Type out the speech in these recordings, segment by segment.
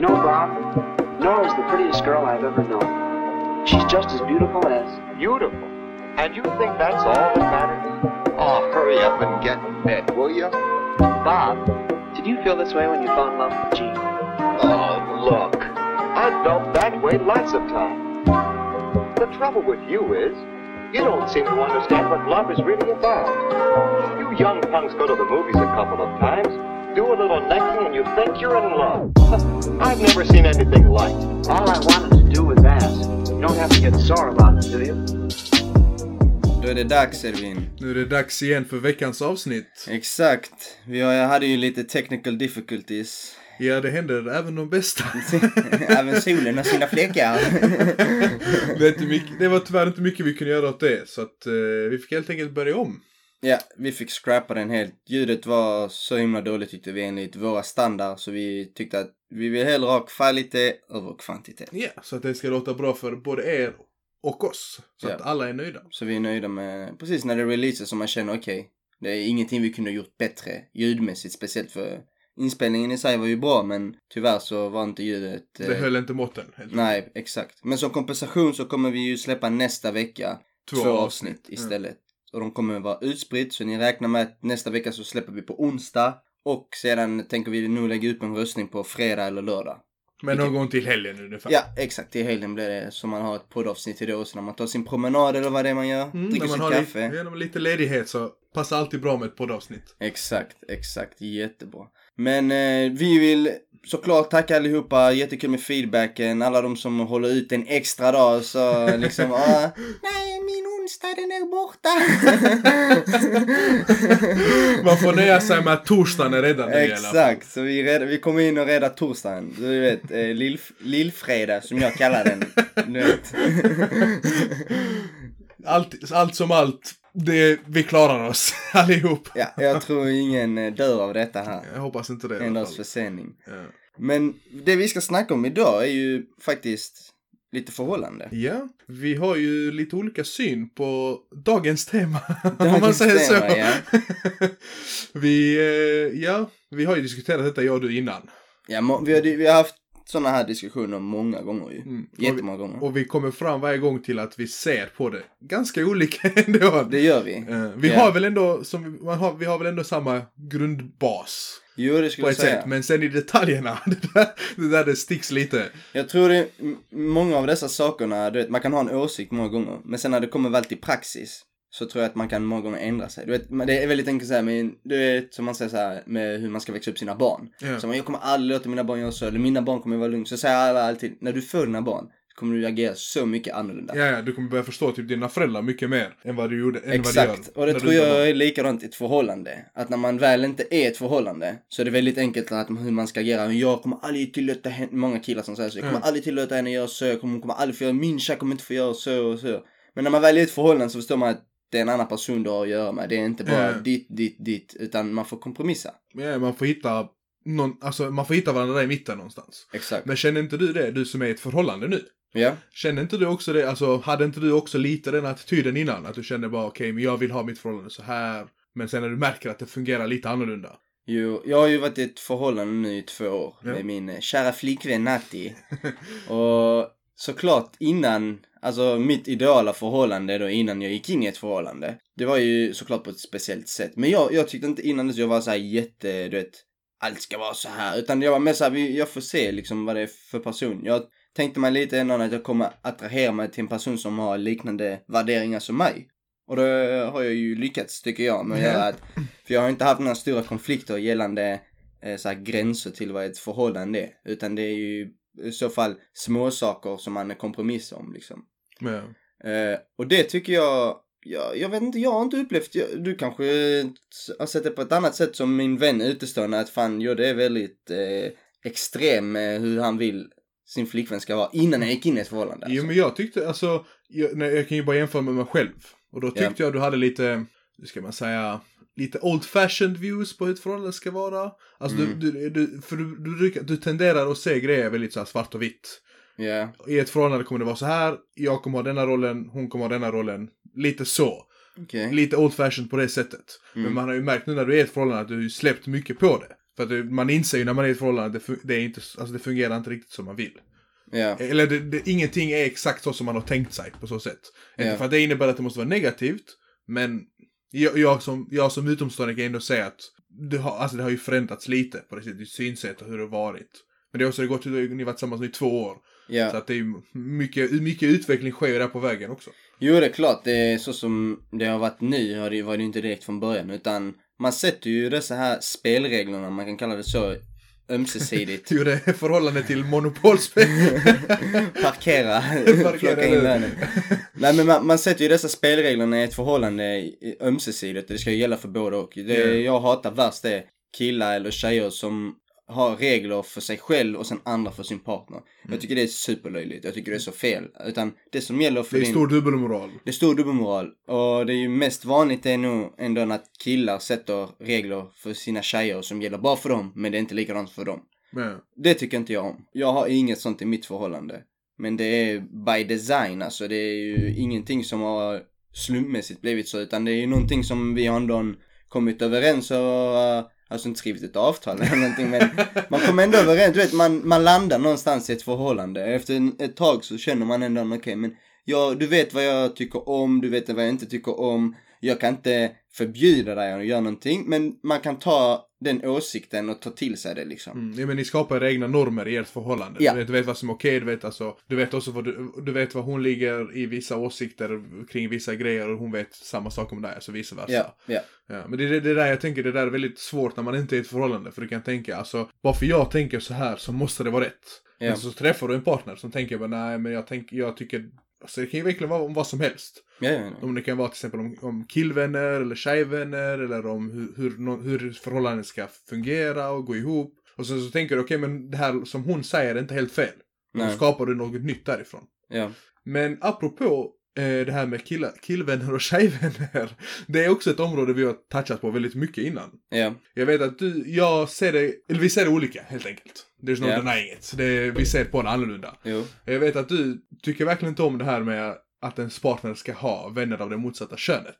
You know, Bob, Nora's the prettiest girl I've ever known. She's just as beautiful as. Beautiful. And you think that's all that matters? Oh, hurry up and get in bed, will you? Bob, did you feel this way when you fell in love with Jean? Oh, look. I've felt that way lots of times. The trouble with you is, you don't seem to understand what love is really about. You young punks go to the movies a couple of times, do a little necking, and you think you're in love. I've never seen anything like it. All I wanted to do was ask. You don't have to get sore about it, do you? Då är det dags Edvin. Nu är det dags igen för veckans avsnitt. Exakt. Vi har- hade ju lite technical difficulties. Ja, det händer även de bästa. Även solen har sina fläckar. det, är inte mycket, det var tyvärr inte mycket vi kunde göra åt det, så att eh, vi fick helt enkelt börja om. Ja, vi fick scrappa den helt. Ljudet var så himla dåligt tyckte vi enligt våra standard. Så vi tyckte att vi vill hellre ha kvalitet över kvantitet. Ja, så att det ska låta bra för både er och oss. Så Ja. att alla är nöjda. Så vi är nöjda med, precis när det releases så man känner okej. det är ingenting vi kunde ha gjort bättre ljudmässigt. Speciellt för inspelningen i sig var ju bra men tyvärr så var inte ljudet... Det eh, höll inte måtten. Helt Nej, exakt. Men som kompensation så kommer vi ju släppa nästa vecka två, Två avsnitt, avsnitt, istället. Och de kommer vara utspritt så ni räknar med att nästa vecka så släpper vi på onsdag. Och sedan tänker vi nog lägga upp en röstning på fredag eller lördag. Men någon gång till helgen ungefär. Ja, exakt. Till helgen blir det så man har ett poddavsnitt till då. Så när man tar sin promenad eller vad det är man gör. Mm, dricker sitt kaffe. lite, genom lite ledighet så passar alltid bra med ett poddavsnitt. Exakt, exakt. Jättebra. Men eh, vi vill såklart tacka allihopa. Jättekul med feedbacken. Alla de som håller ut en extra dag så liksom, ah, nej den är borta. Man får nöja sig med att torsdagen är redan nu. Exakt, så vi, rädd, vi kommer in och räddar torsdagen. Du vet, eh, lill, lillfredag som jag kallar den. Allt, allt som allt, det, vi klarar oss allihop. ja, jag tror ingen eh, dör av detta här. Jag hoppas inte det En dags försening. Ja. Men det vi ska snacka om idag är ju faktiskt lite förhållande. Ja, vi har ju lite olika syn på dagens tema. om man Dagens säger tema, så. ja. vi, eh, ja, vi har ju diskuterat detta jag och du innan. Ja, vi har, vi har haft sådana här diskussioner många gånger ju. Mm. Jättemånga gånger. Och vi kommer fram varje gång till att vi ser på det ganska olika ändå. Det gör vi. Eh, vi Ja. har väl ändå, som, man har, vi har väl ändå samma grundbas. Jo, det skulle jag säga. sätt. Men sen i detaljerna, det där det, där det sticks lite. Jag tror det, många av dessa sakerna, du vet, man kan ha en åsikt många gånger. Men sen när det kommer väl till praxis. Så tror jag att man kan många gånger ändra sig. Du vet, det är väldigt enkelt så här, men du vet, som man säger så här, med hur man ska växa upp sina barn. Ja. Så man, jag kommer aldrig låta mina barn göra så, eller mina barn kommer vara lugna. Så säger alla alltid, när du får dina barn, kommer du agera så mycket annorlunda. Ja, ja, du kommer börja förstå typ dina föräldrar mycket mer än vad du gjorde. Än Exakt, vad du gör och det tror jag är likadant i ett förhållande. Att när man väl inte är ett förhållande så är det väldigt enkelt att, hur man ska agera. Jag kommer aldrig tillåta henne, många killar som säger så, jag kommer Mm. aldrig tillåta henne göra så, jag kommer, hon kommer aldrig få göra, min tjej kommer inte få göra så och så. Men när man väl är i ett förhållande så förstår man att det är en annan person du har att göra med. Det är inte bara Mm. ditt, ditt, ditt, utan man får kompromissa. Ja, man får hitta någon, alltså man får hitta varandra där i mitten någonstans. Exakt. Men känner inte du det, du som är i ett förhållande nu? Ja, Känner inte du också det, alltså hade inte du också lite den attityden innan? Att du kände bara okej, men jag vill ha mitt förhållande så här. Men sen när du märker att det fungerar lite annorlunda. Jo, jag har ju varit i ett förhållande nu i två år Ja. med min eh, kära flickvän Natti. och såklart innan, alltså mitt ideala förhållande då innan jag gick in i ett förhållande. Det var ju såklart på ett speciellt sätt. Men jag, jag tyckte inte innan dess jag var så här jätte, du vet, allt ska vara så här. Utan jag var mer så här, vi- jag får se liksom vad det är för person. Jag tänkte mig lite ändå att jag kommer attrahera mig till en person som har liknande värderingar som mig. Och då har jag ju lyckats tycker jag med att Ja. göra att, för jag har inte haft några stora konflikter gällande eh, så här, gränser till vad ett förhållande är. Utan det är ju i så fall små saker som man kompromissar om liksom. Men, Eh, och det tycker jag, jag, jag vet inte, jag har inte upplevt, jag, du kanske har sett det på ett annat sätt som min vän utestående att fan, jo det är väldigt eh, extrem eh, hur han vill sin flickvän ska vara innan jag gick in i ett förhållande. Jo Alltså. men jag tyckte, alltså, jag, nej, jag kan ju bara jämföra med mig själv. Och då tyckte jag du hade lite, hur ska man säga, lite old fashioned views på hur ett förhållande ska vara. Alltså Mm. du, du, du, för du, du, du, tenderar att se grejer väldigt så svart och vitt. Ja, I ett förhållande kommer det vara så här, jag kommer ha denna rollen, hon kommer ha denna rollen. Lite så. okej. Lite old fashioned på det sättet. Mm. Men man har ju märkt nu när du är i ett förhållande att du har släppt mycket på det. För att det, man inser ju när man är i ett förhållande att det, det, är inte, alltså det fungerar inte riktigt som man vill. Ja. Eller det, det, ingenting är exakt så som man har tänkt sig på så sätt. Inte Ja. för att det innebär att det måste vara negativt, men jag, jag, som, jag som utomstående kan ändå säga att det har, alltså det har ju förändrats lite på det sättet, synsätt och hur det har varit. Men det har också gått, ni har varit tillsammans nu i två år. Så ja. att det är mycket, mycket utveckling sker där på vägen också. Jo, det är klart. Det är så som det har varit nu har det, var det inte direkt från början. Utan man sätter ju dessa här spelreglerna, man kan kalla det så, ömsesidigt. Det är förhållande till monopolspel. Parkera, plocka in lönen. Nej men man, man sätter ju dessa spelreglerna i ett förhållande ömsesidigt. Det ska ju gälla för båda och. Det Ja. jag hatar värst är killar eller tjejer som har regler för sig själv och sen andra för sin partner. Mm. Jag tycker det är superlöjligt. Jag tycker det är så fel. Utan det som gäller för Det är din... stor dubbelmoral. Det är stor dubbelmoral. Och det är ju mest vanligt är nog ändå att killar sätter regler för sina tjejer som gäller bara för dem, men det är inte likadant för dem. Men, Det tycker inte jag om. Jag har inget sånt i mitt förhållande. Men det är by design, alltså det är ju ingenting som har slumpmässigt blivit så, utan det är ju någonting som vi har ändå kommit överens och, uh, alltså inte skrivit ett avtal eller någonting, men man kommer ändå överens, du vet, man, man landar någonstans i ett förhållande. Efter en, ett tag så känner man ändå, okej, okay, men ja, du vet vad jag tycker om, du vet vad jag inte tycker om. Jag kan inte förbjuda dig att göra någonting, men man kan ta den åsikten och ta till sig det liksom. mm, ja, men ni skapar era egna normer i ert förhållande. Ja. Du, vet, du vet vad som är okej, du vet alltså, du vet också vad du, du vet vad hon ligger i vissa åsikter kring vissa grejer och hon vet samma sak om dig, alltså vice versa. Ja, ja. Ja, men det är det, där jag tänker, det där är väldigt svårt när man inte är i ett förhållande. För du kan tänka, alltså, bara för jag tänker så här så måste det vara rätt. Ja. Men så träffar du en partner som tänker bara, nej men jag tänker, jag tycker, alltså det kan ju verkligen vara om vad som helst. Ja, ja, ja. Om det kan vara till exempel om, om killvänner eller tjejvänner eller om hur, hur, hur förhållandet ska fungera och gå ihop. Och sen så tänker du, okej men det här som hon säger är inte helt fel. Och då Nej. skapar du något nytt därifrån. ja. Men apropå det här med killar, killvänner och tjejvänner. Det är också ett område vi har touchat på väldigt mycket innan. ja. Jag vet att du, jag ser det, eller vi ser det olika helt enkelt. There's no Ja. denying it. Det, vi ser på det annorlunda. Jo. Jag vet att du tycker verkligen inte om det här med att ens partner ska ha vänner av det motsatta könet.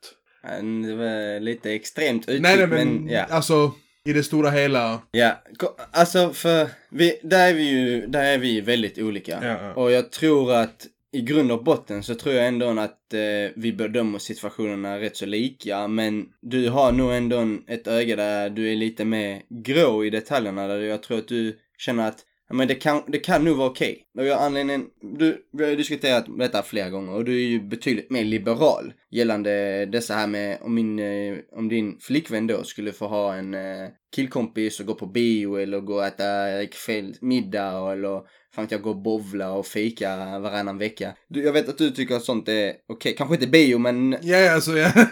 Det var lite extremt uttryck, nej, nej, men, men ja. alltså i det stora hela. Ja, alltså för vi, där är vi ju, där är vi väldigt olika. Ja, ja. Och jag tror att i grund och botten så tror jag ändå att eh, vi bedömer situationerna rätt så lika. Men du har nog ändå en- ett öga där du är lite mer grå i detaljerna. Där jag tror att du känner att men det kan, det kan nog vara okej. Och jag anledningen, du, vi har ju diskuterat detta flera gånger och du är ju betydligt mer liberal gällande dessa här med om min, eh, om din flickvän då skulle få ha en eh, killkompis och gå på bio eller gå och äta eh, kväll, middag eller fan vet jag gå och bovla och fika varannan vecka. Du, jag vet att du tycker att sånt är okej, kanske inte bio men Ja, alltså ja.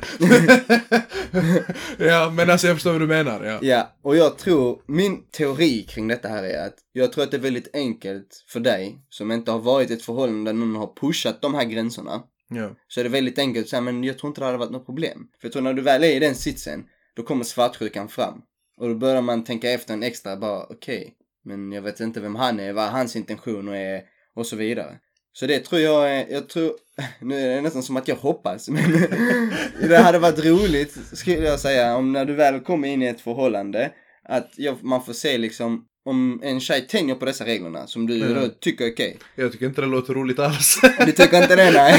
ja, men alltså jag förstår vad du menar. Ja. Ja, och jag tror, min teori kring detta här är att jag tror att det är väldigt enkelt för dig som inte har varit i ett förhållande där någon har pushat de här gränserna. Ja. Så är det väldigt enkelt att säga, men jag tror inte det hade varit något problem. För jag tror när du väl är i den sitsen, då kommer svartsjukan fram. Och då börjar man tänka efter en extra, bara okej, men jag vet inte vem han är, vad hans intentioner är och så vidare. Så det tror jag jag tror, nu är det nästan som att jag hoppas, men det hade varit roligt, skulle jag säga, om när du väl kommer in i ett förhållande, att jag, man får se liksom, om en tjej tänjer på dessa reglerna som du Mm. då tycker är okej. Jag tycker inte det låter roligt alls. Du tycker inte det, nej?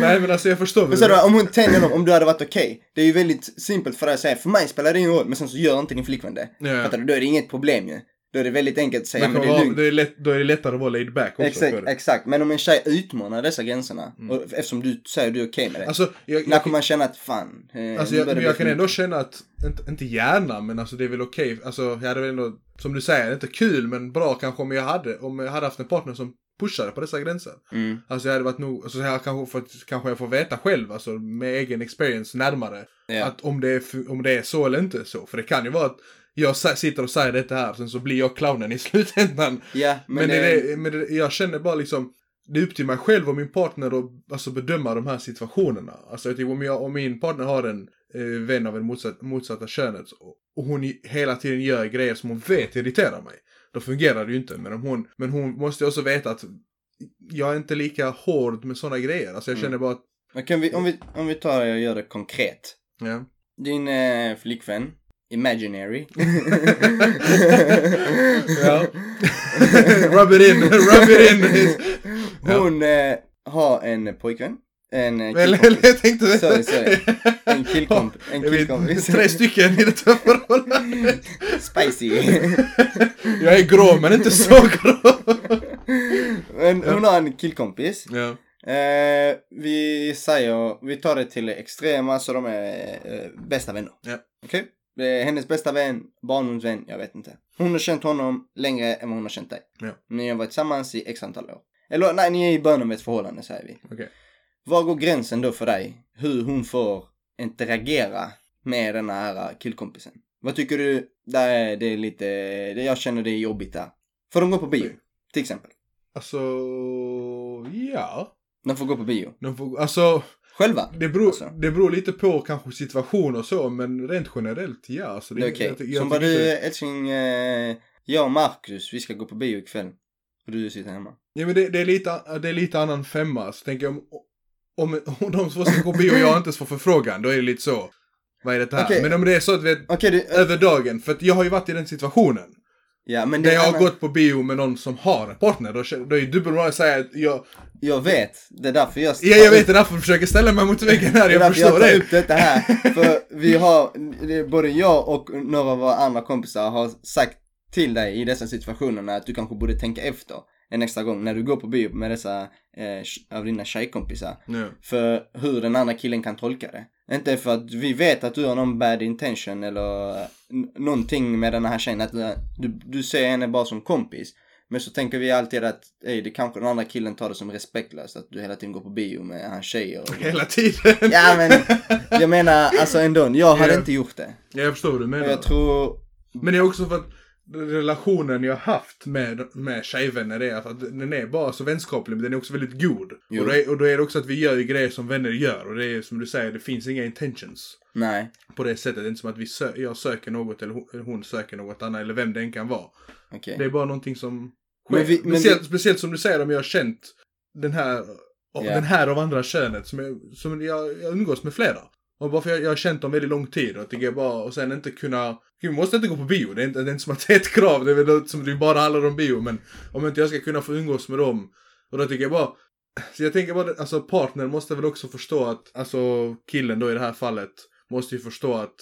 Nej, men alltså jag förstår. Men så då, om hon tänjer dem, om du hade varit okej. Det är ju väldigt simpelt för dig att säga, för mig spelar det ingen roll, men sen så gör inte din flickvän det. Ja. Fattar du? Då är det inget problem ju. Då är det väldigt enkelt att säga, men kan det är lugnt. det är lätt, då är det lättare att vara laid back också. Exakt, för exakt. Men om en tjej utmanar dessa gränserna, och eftersom du säger du är okej med det. Alltså, jag, när jag, kommer man känna att fan, eh, Alltså jag, men jag kan för ändå känna att, inte, inte gärna, men alltså det är väl okej. Alltså jag hade väl ändå, som du säger, inte kul men bra kanske om jag hade, om jag hade haft en partner som pushade på dessa gränser. Mm. Alltså jag hade varit nog, alltså jag kanske fått, kanske jag får veta själv, alltså med egen experience närmare. Ja. Att om det, är, om det är så eller inte så. För det kan ju vara att jag sitter och säger detta här, sen så blir jag clownen i slutändan. Ja, Men, men, det, det, men det, jag känner bara liksom, det är upp till mig själv och min partner att alltså, bedöma de här situationerna. Alltså jag tycker om, jag, om min partner har en eh, vän av en motsatt, motsatta könet och, hon hela tiden gör grejer som hon vet irriterar mig. Då fungerar det ju inte. Men, om hon, men hon måste också veta att jag är inte lika hård med sådana grejer. Alltså jag Mm. känner bara att, kan vi, om vi, om vi tar och gör det konkret. ja. Din eh, flickvän imaginary. Ja. rub it in, rub it in. Hon eh, har en pojkvän. En eh, killkompis. jag tänkte det. Sorry, sorry. En killkomp- en killkompis. Tre stycken i detta förhållande. Spicy. Jag är grå men inte så grå. Men hon har en killkompis. Ja. Eh, vi säger, vi tar det till det extrema så de är eh, bästa vänner. Ja. Okej? Är hennes bästa vän, barndomsvän, jag vet inte. Hon har känt honom längre än vad hon har känt dig. Ja. Ni har varit tillsammans i x antal år. Eller nej, ni är i början av ett förhållande säger vi. Okej. Var går gränsen då för dig? Hur hon får interagera med den här killkompisen? Vad tycker du? Där är det lite, det jag känner det är jobbigt där. Får de gå på bio? Till exempel. Alltså, ja. De får gå på bio. De får, alltså, Själva? det beror, Alltså. det beror lite på kanske situation och så, men rent generellt ja. Alltså, Det är okej. jag Som bara du älskling, eh, jag och Marcus, vi ska gå på bio ikväll. Och du sitter hemma. Ja men det, det, är lite, det är lite annan femma. Så tänker jag om, om, om de två ska gå på bio och jag inte ens får förfrågan, då är det lite så. Vad är det här? Okej. Men om det är så att vi vet, Okej du, över dagen, för jag har ju varit i den situationen. Ja men det Där är jag har annan- gått på bio med någon som har en partner, då, då är det dubbelmoral att säga att jag... Jag vet, det är därför jag... Ja, jag vet det är därför jag försöker ställa mig mot väggen här, Det är jag därför jag förstår tar det. upp detta här. För vi har, det både jag och några av våra andra kompisar har sagt till dig i dessa situationerna att du kanske borde tänka efter en extra gång när du går på bio med dessa eh, av dina tjejkompisar. Ja. För hur den andra killen kan tolka det. Inte för att vi vet att du har någon bad intention eller n- någonting med den här tjejen. Att du, du ser henne bara som kompis. Men så tänker vi alltid att ey, det kanske den andra killen tar det som respektlöst. Att du hela tiden går på bio med hans tjejer. Och... Hela tiden. Ja men jag menar alltså ändå, jag hade Ja. inte gjort det. Ja, jag förstår vad du Och menar. jag tror, Men det är också för att relationen jag haft med, med tjejvänner är att den är bara så vänskaplig men den är också väldigt god. Jo. Och, då är, och då är det också att vi gör grejer som vänner gör och det är som du säger, det finns inga intentions. nej. På det sättet, det är inte som att vi sö- jag söker något eller hon, söker något annat eller vem det än kan vara. Okej. Det är bara någonting som Men sker. vi- men speciellt, vi- speciellt som du säger om jag har känt den här, Ja. den här av andra könet som, jag, som jag, jag umgås med flera. Och bara för jag, jag har känt dem väldigt lång tid och är bara, och sen inte kunna, vi måste inte gå på bio, det är inte, det är inte som att det är ett krav, det är väl som det bara handlar om bio, men om inte jag ska kunna få umgås med dem, och då tycker jag bara, så jag tänker bara, alltså partnern måste väl också förstå att, alltså killen då i det här fallet, måste ju förstå att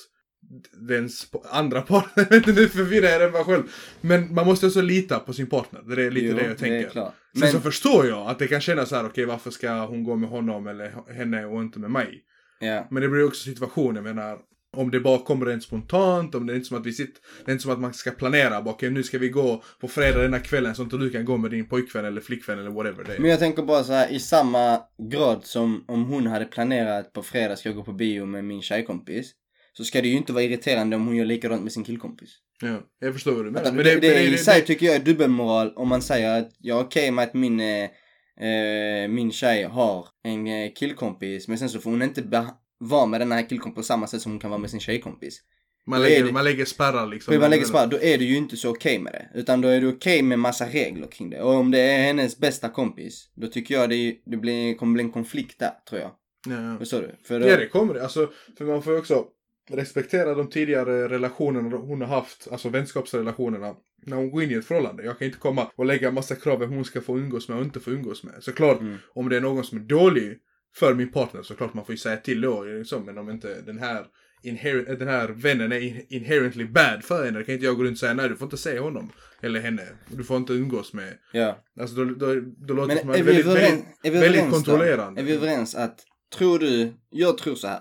den sp- andra partnern, jag vet inte nu förvirrar jag det bara själv. Men man måste också lita på sin partner, det är lite Jo, det jag tänker. Det. Sen Men, så förstår jag att det kan kännas så här, okej varför ska hon gå med honom eller henne och inte med mig? Ja. Men det blir också situationen, jag menar, om det bara kommer rent spontant, om det är inte som att vi sitter, det är inte som att man ska planera, bara, okej nu ska vi gå på fredag den här kvällen så att du kan gå med din pojkvän eller flickvän eller whatever det är. Men jag tänker bara så här i samma grad som om hon hade planerat på fredag ska jag gå på bio med min tjejkompis. Så ska det ju inte vara irriterande om hon gör likadant med sin killkompis. Ja, jag förstår vad du menar. Att Men det, det, men i sig tycker jag är dubbelmoral om man säger att jag är okej med att min, eh, eh, min tjej har en eh, killkompis men sen så får hon inte vara med den här killkompisen på samma sätt som hon kan vara med sin tjejkompis. man, lägger, det- man lägger spärrar liksom. Man lägger spärr, då är du ju inte så okej med det. Utan då är du okej med massa regler kring det. Och om det är hennes bästa kompis, då tycker jag det, det blir, kommer bli en konflikt där, tror jag. Ja, ja. Förstår du? För då, Ja, det kommer det. Alltså, för man får ju också respektera de tidigare relationerna hon har haft, alltså vänskapsrelationerna, när hon går in i ett förhållande. Jag kan inte komma och lägga massa krav vem hon ska få umgås med och inte få umgås med. Såklart, Mm. om det är någon som är dålig för min partner så klart man får ju säga till då. Liksom, men om inte den här, inherent, den här vännen är in- inherently bad för henne, då kan inte jag gå runt och säga nej du får inte se honom. Eller henne. Du får inte umgås med. ja. Alltså då, då, då låter det som att väldigt, väldigt, väldigt kontrollerande. Då? Är vi överens att, tror du, jag tror så här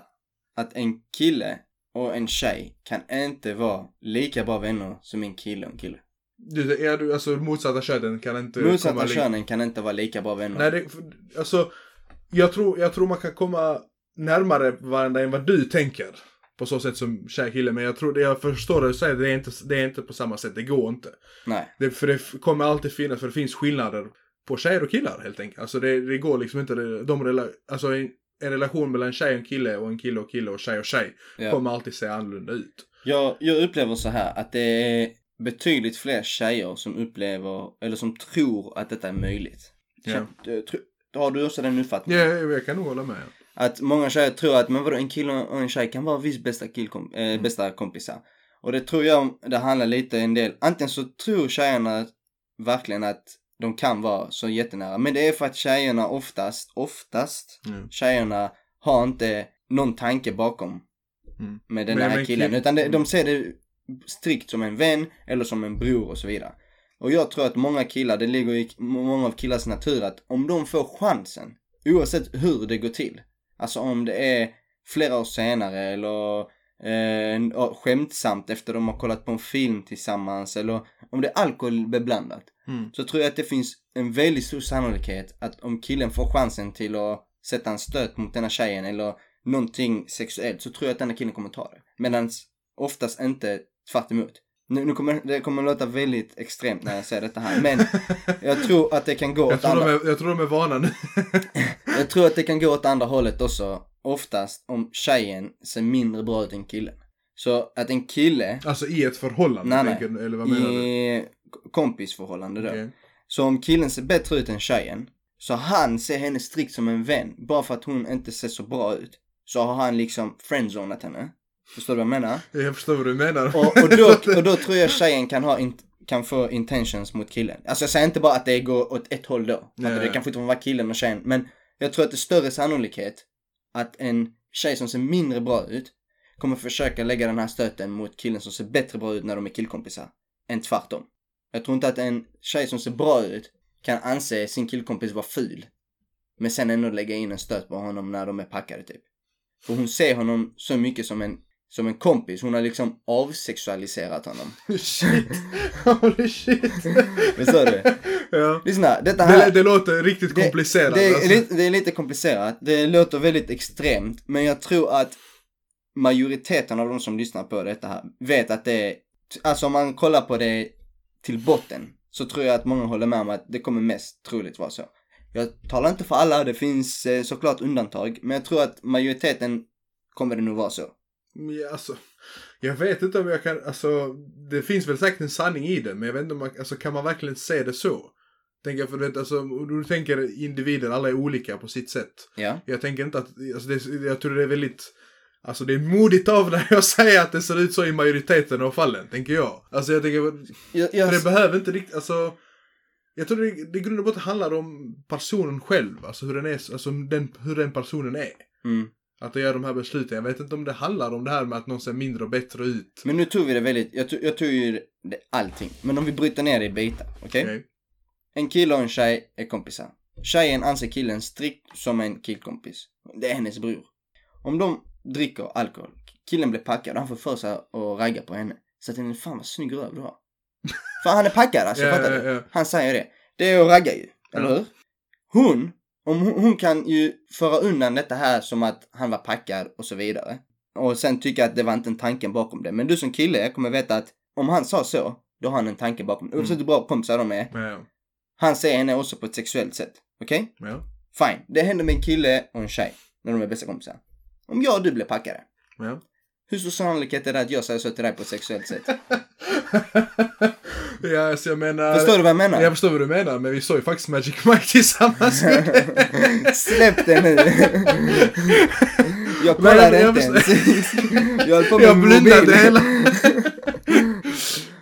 att en kille och en tjej kan inte vara lika bra vänner som en kille och en kille. Du, är du, alltså motsatta könen kan inte Motsatta könen kan inte vara lika bra vänner. Nej, det, för- alltså, jag tror, jag tror man kan komma närmare varandra än vad du tänker. På så sätt som tjej kille, men jag tror det jag förstår det du säger, det är inte, det är inte på samma sätt, det går inte. Nej. Det, för det kommer alltid finnas, för det finns skillnader på tjejer och killar helt enkelt. Alltså det, det går liksom inte, de rela, alltså en, relation mellan tjej och kille och en kille och kille och tjej och tjej Ja. kommer alltid se annorlunda ut. Jag, jag upplever så här att det är betydligt fler tjejer som upplever, eller som tror att detta är möjligt. Ja. Tro- Har du också den uppfattningen? Ja, jag, kan nog hålla med. Att många tjejer tror att, men vadå, en kille och en tjej kan vara visst bästa, killkom- eh, bästa kompisar. Och det tror jag det handlar lite en del, antingen så tror tjejerna verkligen att de kan vara så jättenära. Men det är för att tjejerna oftast, oftast, Mm. tjejerna har inte någon tanke bakom Mm. med den Men- här men killen. kill- Utan det, Mm. de ser det strikt som en vän eller som en bror och så vidare. Och jag tror att många killar, det ligger i många av killars natur att om de får chansen, oavsett hur det går till, alltså om det är flera år senare eller eh, skämtsamt efter de har kollat på en film tillsammans eller om det är alkohol beblandat. Mm. Så tror jag att det finns en väldigt stor sannolikhet att om killen får chansen till att sätta en stöt mot denna tjejen eller någonting sexuellt så tror jag att denna killen kommer ta det. Medan oftast inte tvärt emot. Nu, nu kommer det kommer låta väldigt extremt när jag säger detta här men jag tror att det kan gå Jag åt andra, är, jag tror de är vana nu. jag tror att det kan gå åt andra hållet också. Oftast om tjejen ser mindre bra ut än killen. Så att en kille, alltså i ett förhållande, Nej, nej. tänker, du, eller vad menar du? i kompisförhållande då. Okej. Så om killen ser bättre ut än tjejen, så han ser henne strikt som en vän, bara för att hon inte ser så bra ut. Så har han liksom friendzonat henne. Förstår du vad jag menar? Jag förstår vad du menar. Och, och, då, och då tror jag tjejen kan ha in, kan få intentions mot killen. Alltså jag säger inte bara att det går åt ett håll då. Ja, Att det kan fortfarande vara killen och tjejen. Men jag tror att det är större sannolikhet att en tjej som ser mindre bra ut kommer försöka lägga den här stöten mot killen som ser bättre bra ut när de är killkompisar. Än tvärtom. Jag tror inte att en tjej som ser bra ut kan anse sin killkompis vara ful. Men sen ändå lägga in en stöt på honom när de är packade typ. För hon ser honom så mycket som en, som en kompis. Hon har liksom avsexualiserat honom. shit. Holy shit. Förstår du? ja. Lyssna, detta här. Det, det låter riktigt Det- komplicerat. Det är, alltså. lite, det är lite komplicerat. Det låter väldigt extremt. Men jag tror att majoriteten av de som lyssnar på detta här vet att det är, alltså om man kollar på det till botten så tror jag att många håller med om att det kommer mest troligt vara så. Jag talar inte för alla, det finns eh, såklart undantag, men jag tror att majoriteten kommer det nog vara så. Ja, alltså, jag vet inte om jag kan, alltså, det finns väl säkert en sanning i det, men jag vet inte om man, alltså kan man verkligen se det så? Tänker jag, för du vet, alltså, du tänker individer, alla är olika på sitt sätt. Ja. Jag tänker inte att, alltså det, jag tror det är väldigt, alltså det är modigt av dig att säga att det ser ut så i majoriteten av fallen, tänker jag. Alltså jag tänker, Jag, jag, för det behöver inte riktigt, alltså, jag tror det, det i grund och botten handlar om personen själv, alltså hur den är, alltså den, hur den personen är. mm. Att de gör de här besluten. Jag vet inte om det handlar om det här med att någon ser mindre och bättre ut. Men nu tog vi det väldigt, jag tog, jag tog ju det, allting. Men om vi bryter ner det i bitar, okej? Okej? En kille och en tjej är kompisar. Tjejen anser killen strikt som en killkompis. Det är hennes bror. Om de dricker alkohol, killen blir packad och han får för sig att ragga på henne. Så att henne, fan vad snygg röv du har. För han är packad alltså, Ja, fattar du? ja. Han säger det. Det är att ragga ju, eller hur? Hon, om hon, hon kan ju föra undan detta här som att han var packad och så vidare. Och sen tycka att det var inte en tanken bakom det. Men du som kille kommer veta att om han sa så, då har han en tanke bakom det. Oavsett hur bra kompisar de är. Ja, Han ser henne också på ett sexuellt sätt. Okej? ja, Fine. Det händer med en kille och en tjej. När de är bästa kompisar. Om jag och du blir packade. ja. Hur stor sannolikhet är det att jag säger så till dig på ett sexuellt sätt? ja, så jag menar... Förstår du vad jag menar? Jag förstår vad du menar, men vi såg ju faktiskt Magic Mike tillsammans. Släpp det nu. jag kollade jag inte ens. jag höll på med jag blundade hela...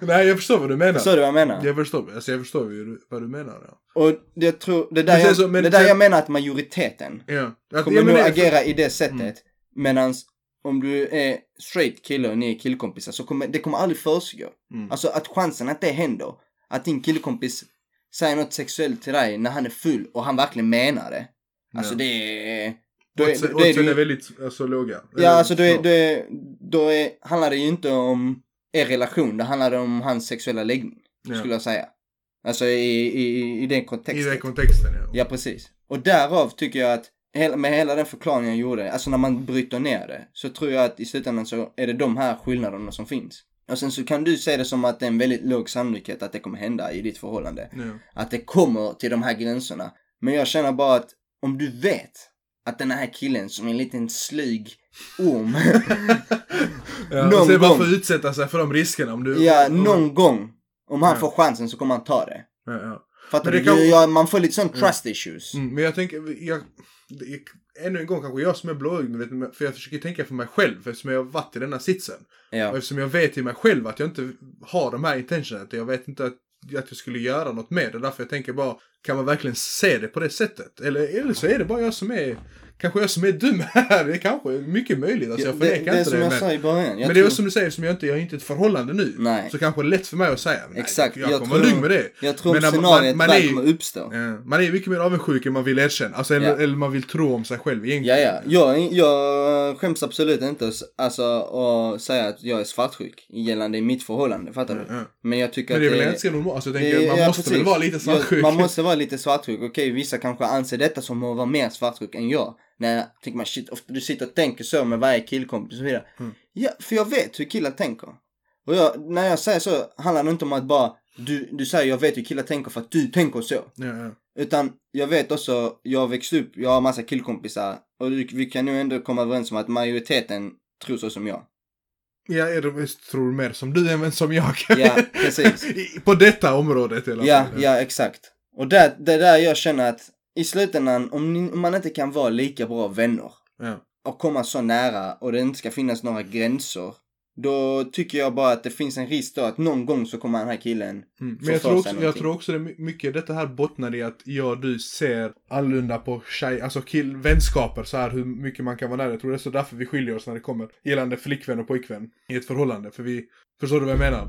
Nej, jag förstår vad du menar. Förstår du vad jag menar? Jag förstår, alltså jag förstår vad du menar. Ja. Och det, tror, det, där jag, så- men det där jag menar att majoriteten Ja. Att, kommer nog agera i det sättet. Mm. Medans om du är straight kille och ni är killkompisar så kommer det kommer aldrig försiggå. Mm. Alltså att chansen att det händer, att din killkompis säger något sexuellt till dig när han är full och han verkligen menar det. Alltså Ja. det är... Då är, då är du- är väldigt alltså, låga. Ja, alltså då, är, då, är, då är, handlar det ju inte om er relation, det handlar om hans sexuella läggning. Ja. Skulle jag säga. Alltså i, i, i den I kontexten. den kontexten, ja. Ja, precis. Och därav tycker jag att, med hela den förklaringen jag gjorde, alltså när man bryter ner det, så tror jag att i slutändan så är det de här skillnaderna som finns. Och sen så kan du se det som att det är en väldigt låg sannolikhet att det kommer hända i ditt förhållande. ja. Att det kommer till de här gränserna. Men jag känner bara att om du vet att den här killen som är en liten slyg orm, Ja, Någon gång. varför utsätta sig för de riskerna om du... ja, om- någon gång, om han Ja. får chansen så kommer han ta det. Ja, ja. Fattar du? kan- man får lite sån trust issues. Mm, men jag tänker, jag, ännu en gång kanske jag som är blåögd, för jag försöker tänka för mig själv, eftersom jag har varit i denna sitsen. Och Ja. eftersom jag vet i mig själv att jag inte har de här intentionerna, jag vet inte att, att jag skulle göra något med det. Därför jag tänker bara, kan man verkligen se det på det sättet? Eller, eller så är det bara jag som är, kanske jag som är dum här. Det är kanske mycket möjligt, alltså Ja, jag det, förnekar det är inte som det. jag Men, sa i början. Jag men det är tror- väl som du säger, som jag inte, jag är inte i ett förhållande nu. Nej. Så kanske det är lätt för mig att säga, nej, Exakt. jag, Jag kommer lugn med det. Jag tror Men när man- scenariet man väl är- kommer uppstå. Ja, man är mycket mer avundsjuk än man vill erkänna. Alltså, eller, Ja. eller man vill tro om sig själv Ja, egentligen. ja. Jag, jag skäms absolut inte att, alltså, att säga att jag är svartsjuk gällande mitt förhållande. Fattar du? Ja. Men jag tycker Men det är väl ganska normalt. Alltså, jag det- tänker, man ja, måste väl vara lite svartsjuk. Ja, man måste vara lite svartsjuk. Okej, vissa kanske anser detta som att vara mer svartsjuk än jag. När tänker man shit, ofta du sitter och tänker så med varje killkompis och så vidare. Mm. Ja, för jag vet hur killar tänker. Och jag, när jag säger så handlar det inte om att bara du, du säger jag vet hur killar tänker för att du tänker så. Ja, ja. Utan jag vet också, jag har växt upp, jag har massa killkompisar och vi vi kan nu ändå komma överens om att majoriteten tror så som jag. Ja, jag tror mer som du än som jag. Ja, precis. På detta området i alla Ja, fall. ja exakt. Och det är där jag känner att i slutändan, om, ni, om man inte kan vara lika bra vänner Ja. och komma så nära och det inte ska finnas några gränser. Då tycker jag bara att det finns en risk då att någon gång så kommer den här killen Mm. Men jag tror, också, jag tror också det mycket detta här bottnar i att jag och du ser annorlunda på tjej, alltså kill, vänskaper så här hur mycket man kan vara nära. Jag tror det är så därför vi skiljer oss när det kommer gällande flickvän och pojkvän i ett förhållande. För vi, förstår du vad jag menar?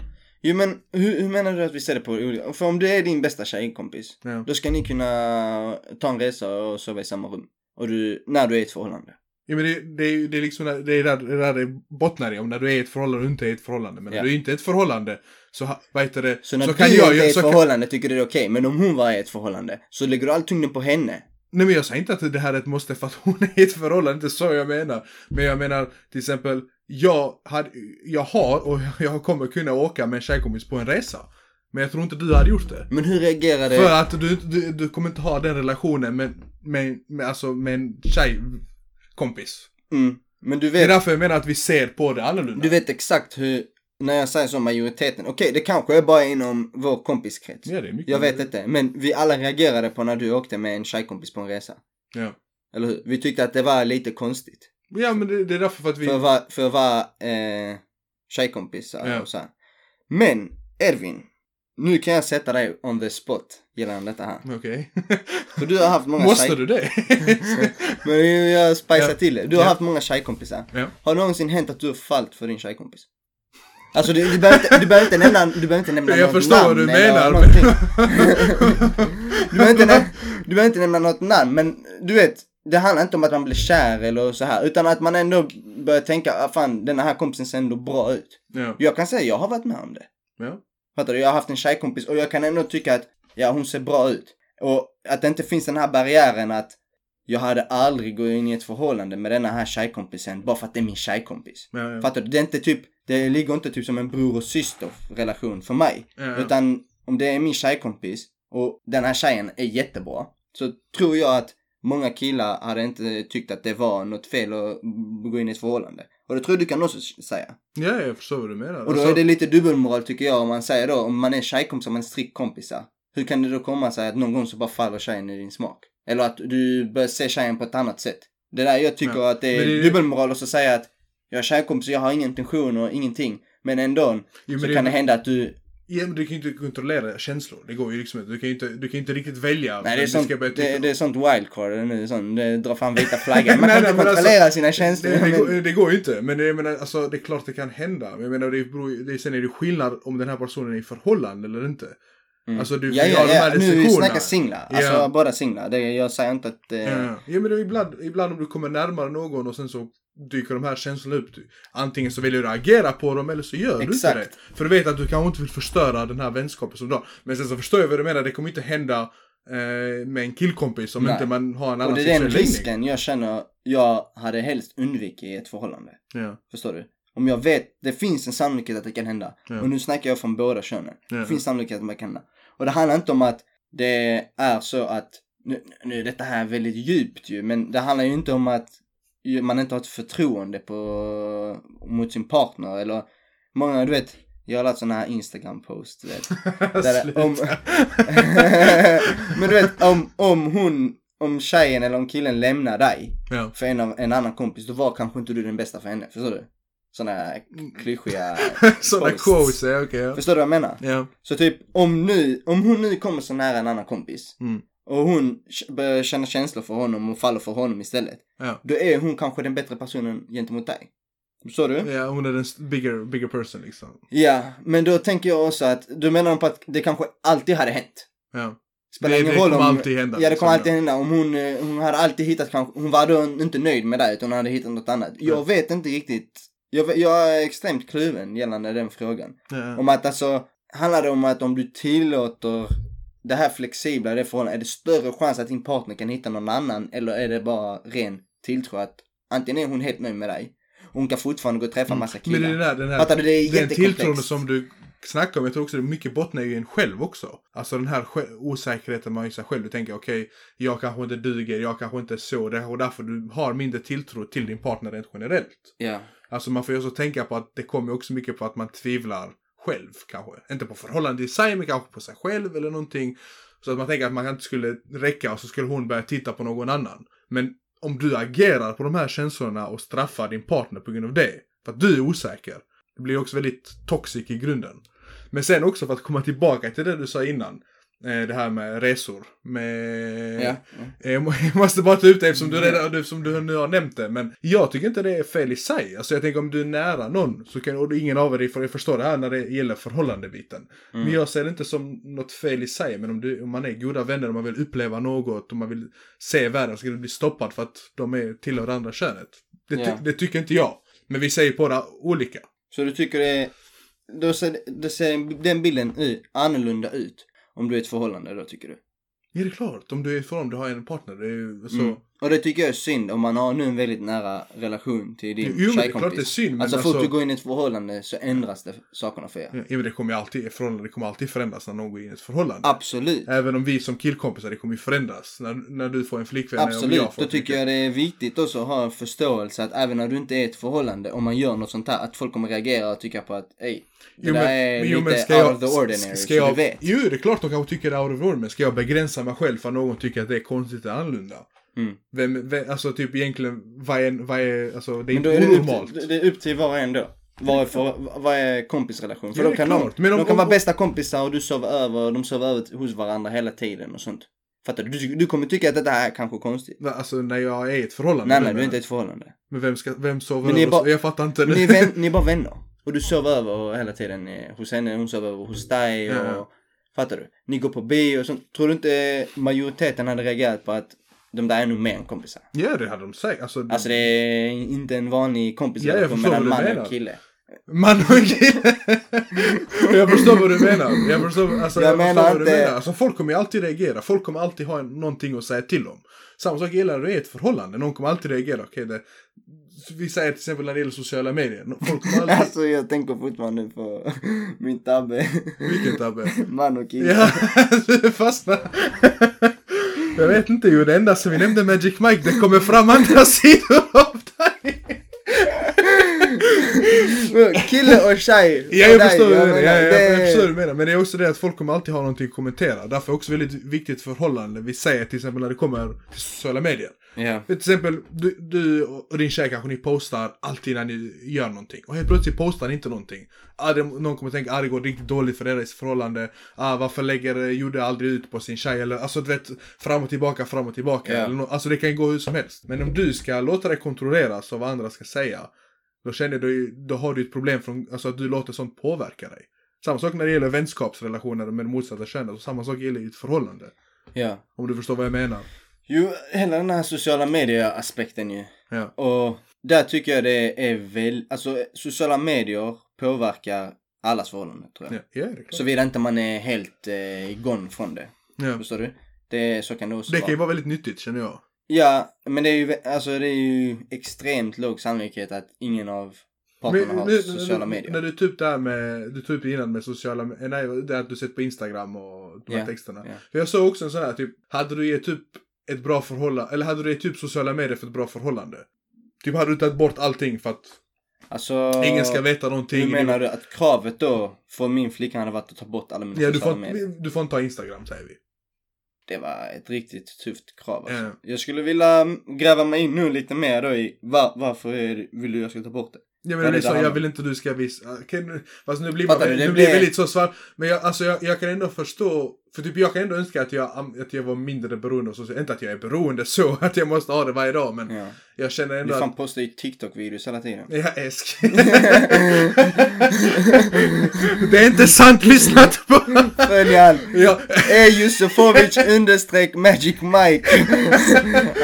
Jo men hur, hur menar du att vi ser det på olika? För om du är din bästa tjejkompis, Ja. då ska ni kunna ta en resa och sova i samma rum. Och du, när du är i ett förhållande. Ja, men det, det, det är liksom det är där, det är där det bottnar i, om när du är i ett förhållande och inte är i ett förhållande. Men Ja. när du inte är i ett förhållande så, vad heter det, Så när så du kan inte jag är i ett förhållande tycker du det är okej, men om hon var i ett förhållande så lägger du all tyngden på henne. Nej men jag säger inte att det här är ett måste för att hon är i ett förhållande, inte så jag menar. Men jag menar till exempel, jag, hade, jag har och jag kommer kunna åka med en tjejkompis på en resa. Men jag tror inte du hade gjort det. Men hur reagerade... För att du, du, du kommer inte ha den relationen med, med, med, alltså med en tjejkompis. Mm. Men du Det är vet, därför jag menar att vi ser på det annorlunda. du vet exakt hur, när jag säger så majoriteten, okej det kanske är bara inom vår kompiskrets. Ja, det är mycket. Jag vet inte, men vi alla reagerade på när du åkte med en tjejkompis på en resa. Ja. Eller hur? Vi tyckte att det var lite konstigt. Ja men det, det är därför för att vi... För att vara, för att vara eh, tjejkompisar Ja. och så här. Men, Ervin. Nu kan jag sätta dig on the spot gällande detta här. Okej. För du har haft många Måste tjej... du det? Men jag spicar Ja. till det. Du har Ja. haft många tjejkompisar. ja. Har det någonsin hänt att du har fallit för din tjejkompis? Alltså du, du, behöver inte, du behöver inte nämna, du behöver inte nämna Jag något förstår namn vad du menar. Men... Du behöver, inte nämna, du behöver inte nämna något namn, men du vet, det handlar inte om att man blir kär eller så här, utan att man ändå börjar tänka, ah, fan den här kompisen ser ändå bra ut. ja. Jag kan säga, jag har varit med om det. ja. Fattar du? Jag har haft en tjejkompis och jag kan ändå tycka att, ja hon ser bra ut. Och att det inte finns den här barriären att jag hade aldrig gått in i ett förhållande med denna här tjejkompisen bara för att det är min tjejkompis. Ja, ja. Fattar du? Det är inte typ, det ligger inte typ som en bror och syster relation för mig. Ja. Utan om det är min tjejkompis och den här tjejen är jättebra. Så tror jag att många killar hade inte tyckt att det var något fel att gå in i ett förhållande. Och det tror jag du kan också säga. ja, jag förstår vad du menar. Och då Alltså- är det lite dubbelmoral tycker jag om man säger då, om man är tjejkompisar en strikt kompisar. Hur kan det då komma sig att någon gång så bara faller tjejen i din smak? Eller att du börjar se tjejen på ett annat sätt. Det där jag tycker Ja, att det är, men det dubbelmoral och så säga att jag är tjejkompis, jag har ingen intention och ingenting. Men ändå Jo, men så det- kan det hända att du, Ja, men du kan ju inte kontrollera känslor. Det går ju liksom inte. Du kan ju inte, du kan inte riktigt välja. nej det är sånt, det, det är sånt wildcard nu, sånt, det drar fram vita flaggan. Man Nej, kan nej, inte men kontrollera alltså, sina känslor. Det, det, men- går, det går ju inte. Men det, menar, alltså, det är klart det kan hända. Men jag menar, det beror, det, sen är det skillnad om den här personen är i förhållande eller inte. Mm. Alltså, du ja, ja, har de ja, här nu vi snackar singlar. Alltså Ja. båda singlar. Det, jag säger inte att... Eh, Ja, ja men det är ibland, ibland om du kommer närmare någon och sen så dyker de här känslorna upp. Du- Antingen så väljer du agera på dem eller så gör du inte Exakt. det. För du vet att du kanske inte vill förstöra den här vänskapen som du har. Men sen så förstår jag vad du menar, det kommer inte hända eh, med en killkompis om Nej. inte man har en annan Och det är den sexuell läggning. risken jag känner jag hade helst undvikit i ett förhållande. Ja, Förstår du? Om jag vet, det finns en sannolikhet att det kan hända. Ja. Och nu snackar jag från båda könen. Ja. Det finns sannolikhet att det kan hända. Och det handlar inte om att det är så att, nu, nu är detta här väldigt djupt ju, men det handlar ju inte om att man inte har ett förtroende på, mot sin partner eller många, du vet, Jag har lagt sådana här Instagram-post, du vet. Där om, men du vet, om, om hon, om tjejen eller om killen lämnar dig ja. för en, av, en annan kompis, då var kanske inte du den bästa för henne. Förstår du? Sådana här klyschiga Sådana quotes, ja okej. ja. Förstår du vad jag menar? Ja. Så typ om nu, om hon nu kommer så nära en annan kompis Mm. och hon k- börjar känna känslor för honom och faller för honom istället. Ja. Då är hon kanske den bättre personen gentemot dig. Förstår du? ja, hon är den bigger, bigger person liksom. Ja, men då tänker jag också att, du menar på att det kanske alltid hade hänt. Ja. Spelar Det- ingen det roll kommer om... alltid hända, Ja, det liksom, kommer alltid ja. hända. Om hon, eh, hon hade alltid hittat kanske, hon var då inte nöjd med det utan hon hade hittat något annat. Jag Ja. vet inte riktigt. Jag, jag är extremt kluven gällande den frågan. Ja. Om att alltså, handlar det om att om du tillåter det här flexibla det förhållandet, är det större chans att din partner kan hitta någon annan eller är det bara ren tilltro att antingen är hon helt nöjd med dig, hon kan fortfarande gå och träffa massa Men det killar. där, den här Fattar du? Det är den tilltron som du snackar om, jag tror också det mycket bottnar i en själv också. Alltså den här osäkerheten man har i sig själv. Du tänker okej, jag kanske inte duger, jag kanske inte är så. Det är och därför du har mindre tilltro till din partner rent generellt. Ja. Alltså man får ju också tänka på att det kommer också mycket på att man tvivlar själv kanske. Inte på förhållande i sig, men kanske på sig själv eller någonting. Så att man tänker att man inte skulle räcka och så skulle hon börja titta på någon annan. Men om du agerar på de här känslorna och straffar din partner på grund av det, för att du är osäker, blir också väldigt toxic i grunden. Men sen också för att komma tillbaka till det du sa innan, eh, det här med resor. Med... Ja. Eh, Jag må- jag måste bara ta ut det eftersom du, redan, du, som du nu har nämnt det. Men jag tycker inte det är fel i sig. Alltså jag tänker om du är nära någon så kan och ingen av er får förstå det här när det gäller förhållandebiten. Men jag ser det inte som något fel i sig. Men om, du, om man är goda vänner och man vill uppleva något och man vill se världen så ska du bli stoppad för att de är tillhör andra könet. Det, ty, Ja. det tycker inte jag. Men vi säger det olika. Så du tycker det är, då ser, då ser den bilden ut, annorlunda ut om du är i ett förhållande då tycker du? Ja det är klart. Om du är ifrån, du har en partner. Det är ju så. Mm. Och det tycker jag är synd om man har nu en väldigt nära relation till din Jo, tjejkompis. klart det är synd, alltså, alltså- fort du går in i ett förhållande så ändras det sakerna för er. Ja, men det kommer alltid, förhållande, kommer alltid förändras när någon går in i ett förhållande. Absolut. Även om vi som killkompisar, det kommer ju förändras. När, när du får en flickvän Absolut, jag får då tycker jag det är viktigt också att ha en förståelse att även när du inte är i ett förhållande, om man gör något sånt här, att folk kommer reagera och tycka på att ej, det Jo, där men- är jo, lite ska jag- out of the ordinary, ska jag, du vet. Jo, det är klart de kanske tycker det är out of the ordinary, men ska jag begränsa mig själv för att någon tycker att det är konstigt eller annorlunda? Mm. Vem, vem, alltså typ egentligen, vad är, vad är, alltså det är inte är det, onormalt. upp, det är upp till var och en då. Vad är, för, vad är kompisrelation? För Ja, då det kan de. Men om- de kan om- vara bästa kompisar och du sover över och de sover över hos varandra hela tiden och sånt. Fattar du? Du, du kommer tycka att det här är kanske konstigt. Va, Alltså när jag är i ett förhållande. Nej, du nej, du är inte i ett förhållande. Men vem, ska, vem sover över? bara- jag fattar inte. Ni är, vän, ni är bara vänner. Och du sover över hela tiden eh, hos henne, hon sover över hos dig och... Ja. Fattar du? Ni går på bio och sånt. Tror du inte majoriteten hade reagerat på att de där är nog mer än kompisar? Ja, det hade de sagt. Alltså, Alltså det är inte en vanlig Ja, kompisrelation förstår mellan man menar. och kille. Man och kille. jag förstår vad du menar. Jag förstår, alltså, Jag jag menar förstår vad du inte- menar. Alltså, folk kommer ju alltid reagera. Folk kommer alltid ha en, någonting att säga till om. Samma sak gäller är i ett förhållande. Någon kommer alltid reagera. Okej, det, vi säger till exempel när det gäller sociala medier. Folk kommer alltid... Alltså jag tänker fortfarande på min tabbe. Vilken tabbe? Man och kille. Ja, du fastnar. Jag vet inte ju, det enda som vi nämnde Magic Mike, det kommer fram andra sidor av dig. Kille och tjej. Ja, jag dig, förstår, jag, menar, ja, jag, det- jag förstår vad du menar. Men det är också det att folk kommer alltid ha någonting att kommentera. Därför är det också väldigt viktigt förhållande. Vi säger till exempel när det kommer till sociala medier. Ja. Till exempel, du, du och din tjej kanske ni postar alltid när ni gör någonting. Och helt plötsligt postar ni inte någonting. Ah, det, någon kommer tänka att ah, det går riktigt dåligt för deras förhållande. Ah, varför lägger Jude aldrig ut på sin tjej? Eller alltså du vet, fram och tillbaka, fram och tillbaka. Ja. Eller, nå- alltså det kan gå hur som helst. Men om du ska låta dig kontrolleras av vad andra ska säga. Då känner du, då har du ett problem från, alltså att du låter sånt påverka dig. Samma sak när det gäller vänskapsrelationer med motsatta könet. Och samma sak gäller i ett förhållande. ja. Om du förstår vad jag menar. Jo, hela den här sociala medier-aspekten ju. Ja. Och där tycker jag det är väl, alltså sociala medier påverkar allas förhållanden tror jag. Ja, ja det är klart. Såvida inte man är helt eh, igång från det. Ja. Förstår du? Det, så kan det också Det vara. kan ju vara väldigt nyttigt känner jag. Ja, men det är ju, alltså det är ju extremt låg sannolikhet att ingen av parterna har nu- sociala medier. När du upp det här med, du tog upp innan med sociala nej det att du sett på Instagram och de här Ja, texterna. ja. För jag såg också en sån här typ, hade du gett upp ett bra förhållande, eller hade du gett upp sociala medier för ett bra förhållande? Typ hade du tagit bort allting för att Alltså... Ingen ska veta någonting. Hur menar du att kravet då för min flicka hade varit att ta bort alla mina Ja, du sociala får, medier? du får inte ha Instagram säger vi. Det var ett riktigt tufft krav alltså. Ja. Jag skulle vilja gräva mig in nu lite mer då i var, varför vill du jag ska ta bort det? Ja, är så, det jag vill inte du ska visa... Okay, nu, fast nu blir, man, du, nu blir blir- väldigt så svart. Men jag, alltså, jag, jag kan ändå förstå. För typ jag kan ändå önska att jag, att jag var mindre beroende. av social- Inte att jag är beroende så att jag måste ha det varje dag. Men Ja. jag känner Du ändå fan att... postar ju TikTok-videos hela tiden. Jag älsk. det är inte sant lyssnat på. Följ han! ja, Är Jusufovic understreck Magic Mike.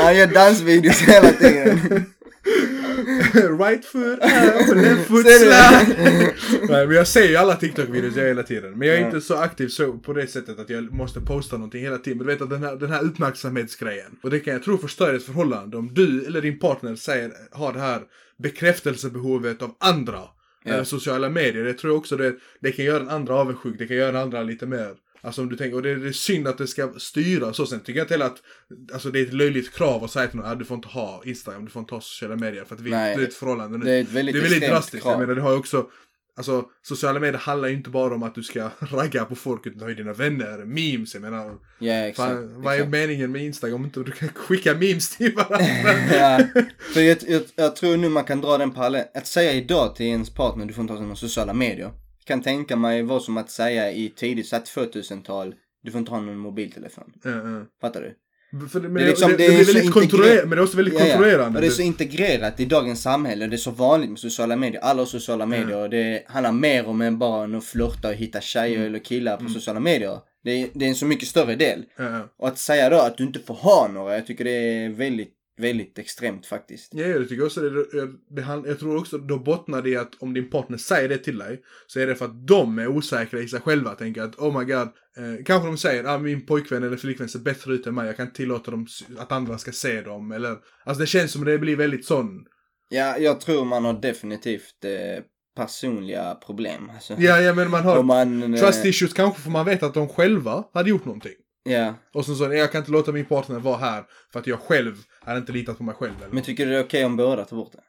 Han gör dansvideos hela tiden. right foot up, left foot slide. Nej, men jag ser ju alla TikTok-videos jag hela tiden. Men jag är inte så aktiv så på det sättet att jag måste posta någonting hela tiden. Men du vet att den här, den här uppmärksamhetsgrejen. Och det kan jag tro förstör ett förhållande. Om du eller din partner säger, har det här bekräftelsebehovet av andra. Eller sociala medier. Jag tror också det, det kan göra den andra avundsjuk. Det kan göra den andra lite mer Alltså om du tänker, och det, det är synd att det ska styra så. Sen tycker jag inte heller att, alltså det är ett löjligt krav att säga till någon att du får inte ha Instagram, du får inte ha sociala medier för att vi Nej. det är ett förhållande nu. Det är ett väldigt Det är väldigt drastiskt. krav. Jag menar, det har också, alltså sociala medier handlar ju inte bara om att du ska ragga på folk utan du har ju dina vänner, memes, jag menar. Ja, exakt. Fan, vad är meningen med Instagram om inte du kan skicka memes till varandra? ja, för jag, jag, jag tror nu man kan dra den parallellen. Att säga idag till ens partner du får inte ha några sociala medier. Kan tänka mig vara som att säga i tidigt så här 2000-tal du får inte ha någon mobiltelefon. Ja, ja. Fattar du? För men Det är liksom- det, det det är väldigt kontrollerande, men det är också väldigt Ja, ja. kontrollerande. Och det är så integrerat i dagens samhälle. Det är så vanligt med sociala medier. Alla har sociala medier och det handlar mer om än bara att flörta och hitta tjejer Mm. eller killar på sociala medier. Det är, det är en så mycket större del. Ja, ja. Och att säga då att du inte får ha några, jag tycker det är väldigt, väldigt extremt faktiskt. Ja, jag tycker också det, det, jag tror också då bottnar det i att om din partner säger det till dig så är det för att de är osäkra i sig själva. Tänker att oh my god, eh, kanske de säger att ah, min pojkvän eller flickvän ser bättre ut än mig, jag kan inte tillåta dem att andra ska se dem. Eller, alltså det känns som det blir väldigt sån. Ja, jag tror man har definitivt eh, personliga problem. Alltså. Ja, ja men man har man... eh, trust issues kanske för man vet att de själva hade gjort någonting. Ja, Och så så, jag kan inte låta min partner vara här för att jag själv hade inte litat på mig själv. Eller? men tycker du det är okej om båda tar bort det?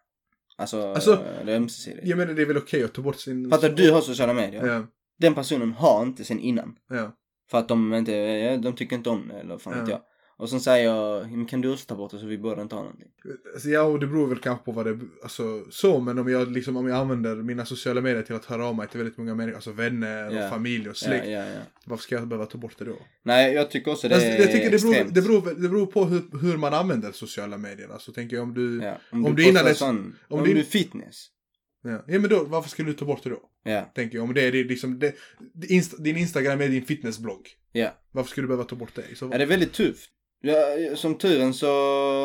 Alltså, Alltså, det är ömsesidigt. jag menar det är väl okej att ta bort sin... Fattar du, har sociala medier. Ja, Den personen har inte sen innan. ja. För att de inte, de tycker inte om det eller fan vet Ja. jag. Och sen säger jag, kan du också ta bort det så vi båda inte har någonting? Alltså, ja, och det beror väl kanske på vad det alltså så, men om jag liksom, om jag använder mina sociala medier till att höra av mig till väldigt många människor, alltså vänner Ja. och familj och Ja, släkt. ja, ja. Varför ska jag behöva ta bort det då? Nej, jag tycker också det Alltså, är jag tycker det beror, extremt. det, beror, det beror på hur, hur man använder sociala medier. Alltså tänker jag om du, ja. Ja, om, om du du innan dess- sån, om om, du- du är fitness. Ja. men då, varför skulle du ta bort det då? Ja, Tänker jag, om det är det, liksom, det, din Instagram är din fitnessblogg. ja. Varför skulle du behöva ta bort det? Så, Ja, det är väldigt tufft. Ja, som turen så,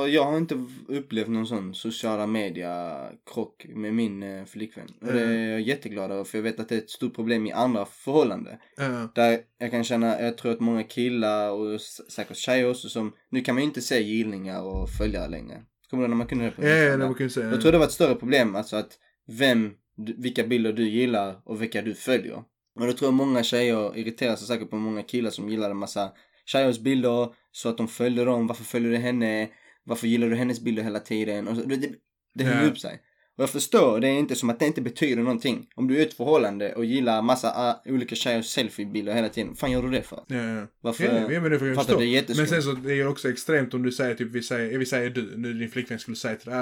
jag har inte upplevt någon sån sociala media krock med min eh, flickvän. Och det är jag jätteglad över för jag vet att det är ett stort problem i andra förhållanden. Ja. Där jag kan känna, jag tror att många killar och säkert tjejer också som, nu kan man ju inte se gillningar och följare längre. Kommer du när man kunde det på Ja, ja, man kan säga. Jag tror det var ett större problem, alltså att vem, vilka bilder du gillar och vilka du följer. Och då tror jag många tjejer irriterar sig säkert på många killar som gillar en massa tjejers bilder så att de följer dem. Varför följer du henne? Varför gillar du hennes bilder hela tiden? Och så, det det, det Ja. upp sig. Och jag förstår, det är inte som att det inte betyder någonting. Om du är i ett förhållande och gillar massa uh, olika tjejers selfiebilder hela tiden, fan gör du det för? Ja, ja. Varför? Ja, ja, men det får jag förstå. det är Men jätteskumt. sen så det är också extremt om du säger typ, vi säger, vi säger du, nu din flickvän skulle säga till äh,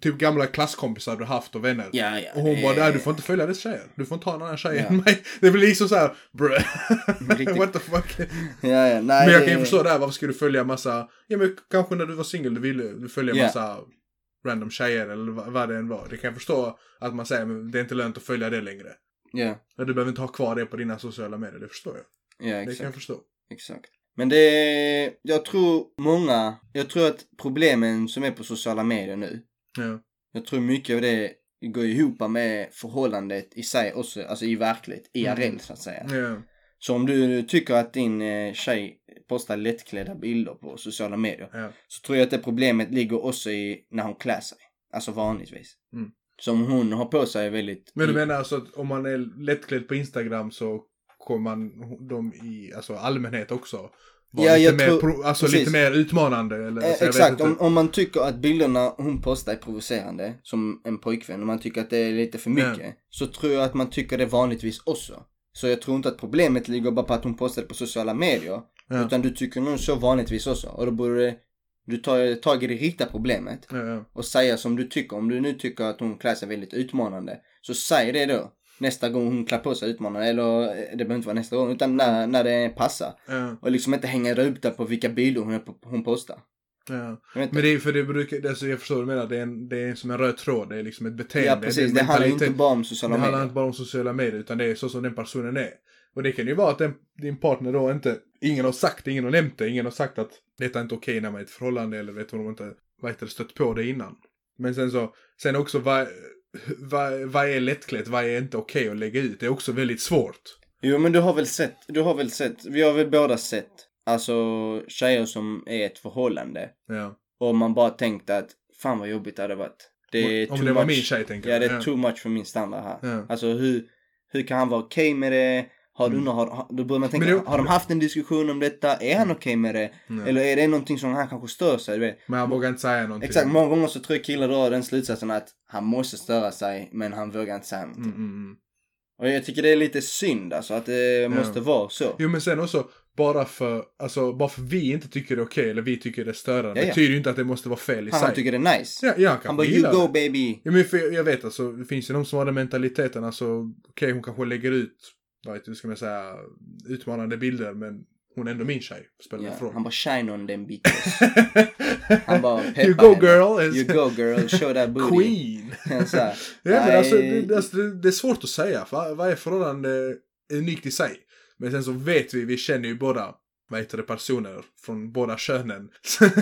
typ gamla klasskompisar du haft och vänner. Ja, ja. Och hon det bara, du får inte följa dess tjejer. Du får inte ha en annan tjej Ja. än mig. Det blir liksom såhär, bruh. Riktigt. What the fuck. Ja, ja, nej, men jag kan ju förstå det här, varför ska du följa massa, ja men kanske när du var singel du ville du följa Ja. massa random tjejer eller vad, det än var. Det kan jag förstå att man säger, men det är inte lönt att följa det längre. Ja, Men du behöver inte ha kvar det på dina sociala medier, det förstår jag. ja Det exakt. kan jag förstå. Exakt. Men det är, jag tror många, jag tror att problemen som är på sociala medier nu, Ja. jag tror mycket av det går ihop med förhållandet i sig också, alltså i verklighet, IRL Mm. så att säga. Ja. Så om du tycker att din eh, tjej postar lättklädda bilder på sociala medier, Ja. så tror jag att det problemet ligger också i när hon klär sig. Alltså vanligtvis. Mm. Så om hon har på sig väldigt... Men du menar alltså att om man är lättklädd på Instagram så kommer man dem i alltså allmänhet också vara Ja, lite, jag mer, tror- pro, alltså precis. lite mer utmanande. Eller, Eh, exakt, om, om man tycker att bilderna hon postar är provocerande som en pojkvän och man tycker att det är lite för mycket. Så tror jag att man tycker det vanligtvis också. Så jag tror inte att problemet ligger bara på att hon postar på sociala medier. Ja. Utan du tycker nog så vanligtvis också. Och då borde du ta tag i det riktiga problemet. Ja, ja. Och säga som du tycker. Om du nu tycker att hon klär sig väldigt utmanande. Så säg det då. Nästa gång hon klär på sig utmanande. Eller eh, det behöver inte vara nästa gång. Utan när, när det passar. Och liksom inte hänga upp där på vilka bilder hon, hon postar. Ja. Men det är för det brukar, det, alltså jag förstår vad du menar, det är, en, det är som en röd tråd, det är liksom ett beteende. Ja precis, det handlar ju mentalitet. inte bara om sociala Det handlar medier. inte bara om sociala medier, utan det är så som den personen är. Och det kan ju vara att den, din partner då inte, ingen har sagt det, ingen har nämnt det, ingen har sagt att detta är inte okej när man är i ett förhållande eller vet hon inte, vad heter det, stött på det innan. Men sen så, sen också vad, vad, vad är lättklätt, vad är inte okej att lägga ut? Det är också väldigt svårt. Jo men du har väl sett, du har väl sett, vi har väl båda sett, alltså tjejer som är ett förhållande. Ja. Och man bara tänkte att, fan vad jobbigt det hade varit. Det är Om det var much. min tjej tänker Ja jag. det är too much för min standard här. Ja. Alltså hur, hur kan han vara okej med det? Har du, Mm. har, har, då börjar man tänka, det- har de haft en diskussion om detta? Är han okej med det? Ja. Eller är det någonting som han kanske stör sig? Du vet? Men han vågar inte säga någonting. Exakt, många gånger så tror jag killar drar den slutsatsen att han måste störa sig men han vågar inte säga någonting. Mm, mm, mm. Och jag tycker det är lite synd alltså att det måste vara så. Jo men sen också, bara för, alltså, bara för vi inte tycker det är okej eller vi tycker det är störande, Ja, ja. betyder ju inte att det måste vara fel i Han, sig. han tycker det är nice. Ja, kan han bara you go det. baby. Ja, men för jag, jag vet alltså, det finns ju de som har den mentaliteten, alltså okej hon kanske lägger ut, vad ska man säga, utmanande bilder men hon är ändå min tjej, spelar ingen roll. han bara shine on them bitches. Han bara peppar You go henne. girl! You go girl, show that booty. Queen! Så här, Ja, men alltså, det, alltså det, är svårt att säga, för varje förhållande är unikt i sig. Men sen så vet vi, vi känner ju båda, vad heter det, personer från båda könen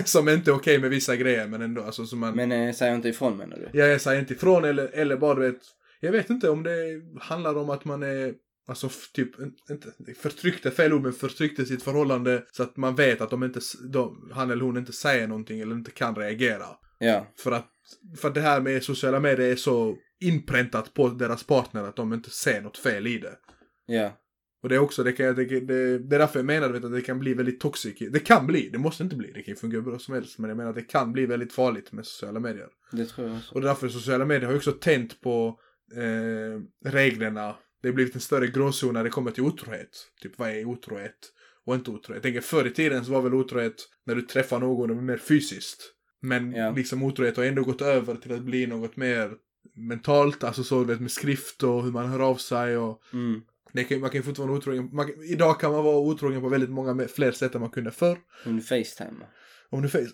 som inte är okej med vissa grejer men ändå, alltså som man... Men eh, säger inte ifrån menar du? Ja, jag säger inte ifrån eller, eller bara du vet, jag vet inte om det handlar om att man är, alltså typ, inte, förtryckt är fel ord, men förtryckt i sitt förhållande så att man vet att de inte, de, han eller hon inte säger någonting eller inte kan reagera. Ja. För att, för att det här med sociala medier är så inpräntat på deras partner att de inte ser något fel i det. Ja. Och det är också, det, kan, det, det, det är därför jag menar vet, att det kan bli väldigt toxic. Det kan bli, det måste inte bli, det kan ju fungera bra som helst. Men jag menar att det kan bli väldigt farligt med sociala medier. Det tror jag också. Och därför sociala medier har ju också tänt på eh, reglerna. Det har blivit en större gråzon när det kommer till otrohet. Typ vad är otrohet och inte otrohet? Jag tänker förr i tiden så var väl otrohet när du träffar någon och mer fysiskt. Men Ja. liksom otrohet har ändå gått över till att bli något mer mentalt, alltså så vet med skrift och hur man hör av sig och Mm. kan, man kan ju fortfarande vara otrogen. Kan- idag kan man vara otrogen på väldigt många fler sätt än man kunde förr. Under Facetime. Om du face...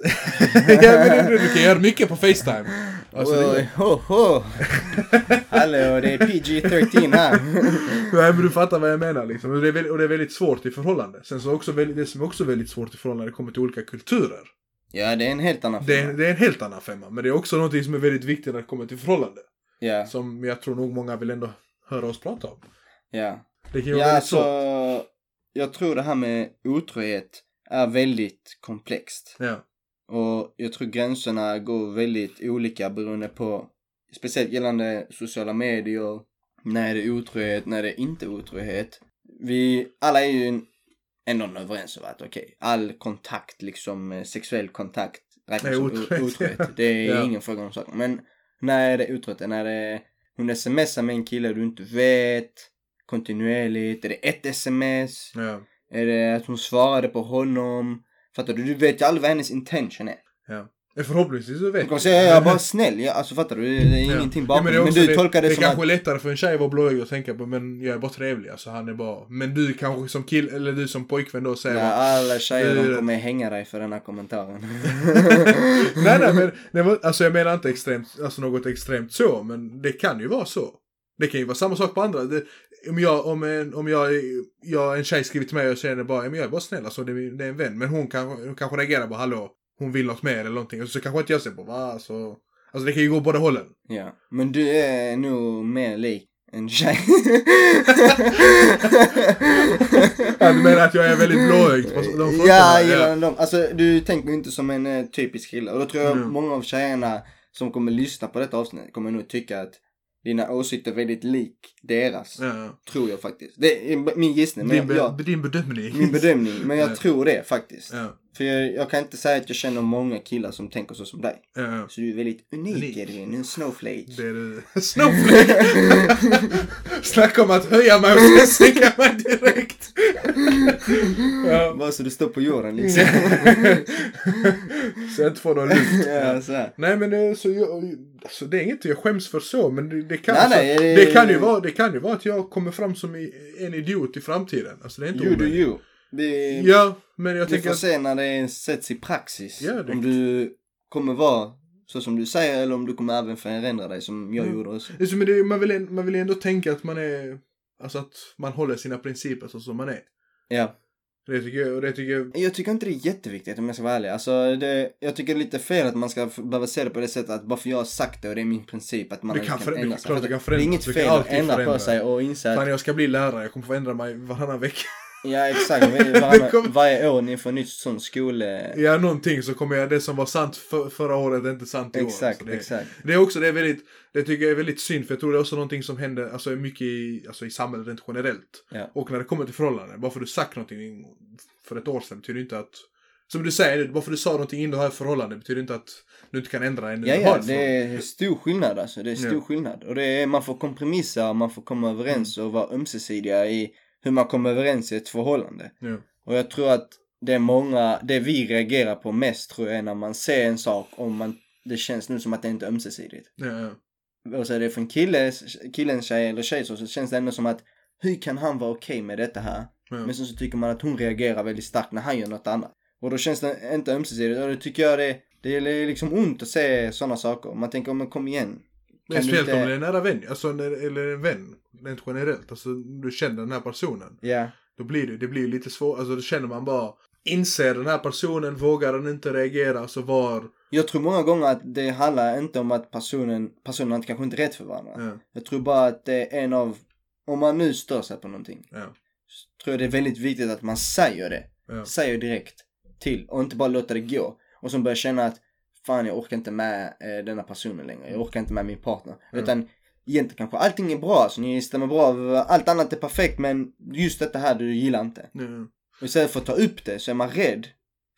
ja, men du, du kan göra mycket på Facetime. Alltså, det, Oj, ho, ho. Hallå, det är PG-13 här. Nej men du fattar vad jag menar liksom. Och det är väldigt, och det är väldigt svårt i förhållande. Sen så också väldigt, det som är också väldigt svårt i förhållande när det kommer till olika kulturer. Ja, det är en helt annan Det är, femma. det är en helt annan femma. Men det är också någonting som är väldigt viktigt när det kommer till förhållande. Ja, Som jag tror nog många vill ändå höra oss prata om. ja. Det kan ju vara Ja, väldigt alltså. svårt. Jag tror det här med otrohet är väldigt komplext. Ja. Och jag tror gränserna går väldigt olika beroende på, speciellt gällande sociala medier, när det är otrohet, när det är inte otrohet. Vi alla är ju ändå överens om att okej, all kontakt, liksom eh, sexuell kontakt räknas som otrohet. Det är Ja. ingen fråga om saken. Men när är det otrohet? När det är, hon smsar med en kille du inte vet, kontinuerligt, är det ett sms? Ja. Är det att hon svarade på honom? Fattar du? Du vet ju aldrig vad hennes intention är. ja. Förhoppningsvis så vet Hon kommer säga jag är bara snäll, ja, alltså fattar du? Det är ingenting bakom. det är men, också- du tolkar det, det som kanske att... är lättare för en tjej att vara blåögd och tänka på men jag är bara trevlig alltså han är bara. Men du kanske som kill eller du som pojkvän då säger Ja, bara, alla tjejer Det de det. kommer hänga dig för den här kommentaren. nej nej men nej, men, alltså jag menar inte extremt, alltså något extremt så men det kan ju vara så. Det kan ju vara samma sak på andra. Det, om jag, om en, om jag, jag, en tjej skriver till mig och säger bara, "Ja, men jag är bara snäll alltså det är, det är en vän. Men hon kanske, hon kanske reagerar bara, hallå, hon vill något mer eller någonting. Och så kanske inte jag säger bara, va alltså. Alltså det kan ju gå båda hållen. ja, men du är nog mer lik en tjej. Ja, du menar att jag är väldigt blåögd på de ja, gällande dem. Alltså du tänker ju inte som en eh, typisk kille. Och då tror jag Mm. många av tjejerna som kommer lyssna på detta avsnitt kommer nog tycka att dina åsikter väldigt lik deras. Ja. Tror jag faktiskt. Det är min gissning. Men Din, be, jag, din bedömning. min bedömning. Men jag Ja. tror det faktiskt. Ja, För jag, jag kan inte säga att jag känner många killar som tänker så som dig. ja. Så du är väldigt unik, Unik. Edvin. En snowflake. Det är du. Snowflake! Snacka om att höja mig och sänka mig direkt. ja. Bara så du står på jorden liksom. så jag inte får någon luft. ja, så här. Nej men det, är så jag, alltså, det är inget jag skäms för så men det, det, kan, Nej, alltså, nej, det, det- kan ju vara, det kan ju vara att jag kommer fram som en idiot i framtiden. Alltså det är inte You do you. Vi, Ja, men jag vi tänker får att, se när det sätts i praxis. Ja, det- Om du kommer vara så som du säger eller om du kommer även förändra dig som jag Mm. gjorde också. är som det, man, vill, man vill ändå tänka att man är, alltså att man håller sina principer så som man är. Ja. Det tycker jag, och det tycker jag, Jag tycker inte det är jätteviktigt om jag ska vara ärlig. Alltså, det, jag tycker det är lite fel att man ska behöva se det på det sättet att bara för jag har sagt det och det är min princip att man Det kan kan, det ändra sig. klart det kan det är inget fel att ändra på sig och inse fan att, jag ska bli lärare, jag kommer få ändra mig varannan vecka. Ja exakt, varje, varje år ni får nytt sån skole... Ja, någonting så kommer jag, det som var sant för, förra året är inte sant i år. Exakt, Så det, exakt. Det är också, det är väldigt, det tycker jag är väldigt synd för jag tror det är också någonting som händer, alltså mycket i, alltså i samhället rent generellt. Ja. Och när det kommer till förhållanden, bara för du sagt någonting för ett år sedan betyder inte att, som du säger, bara för du sa någonting innan du har ett förhållande betyder inte att du inte kan ändra en Ja, ja, det är stor skillnad alltså. Det är stor Ja. skillnad. Och det är, man får kompromissa, man får komma överens Mm. och vara ömsesidiga i hur man kommer överens i ett förhållande. Ja. Och jag tror att det är många, det vi reagerar på mest tror jag är när man ser en sak och man, det känns nu som att det inte är ömsesidigt. Ja, ja. Och så är det för en kille, killens tjej eller tjej så, så känns det ändå som att hur kan han vara okej med detta här? Ja. Men sen så tycker man att hon reagerar väldigt starkt när han gör något annat. Och då känns det inte ömsesidigt och då tycker jag det, det är liksom ont att se sådana saker. Man tänker, men kom igen. Men speciellt inte- om det är en nära vän, alltså eller en vän, rent generellt. Alltså du känner den här personen. Ja, Då blir det, det blir lite svårt, alltså då känner man bara, inser den här personen, vågar den inte reagera, så var, jag tror många gånger att det handlar inte om att personen, personerna kanske inte är rätt för varandra. ja, Jag tror bara att det är en av, om man nu stör sig på någonting, ja, så tror jag det är väldigt viktigt att man säger det. ja. Säger direkt till och inte bara låta det gå. Och så börja känna att fan jag orkar inte med eh, denna personen längre. Jag orkar inte med min partner. Mm. Utan egentligen kanske allting är bra, så ni stämmer bra, allt annat är perfekt men just detta här du gillar inte. ja. Och istället för att ta upp det så är man rädd.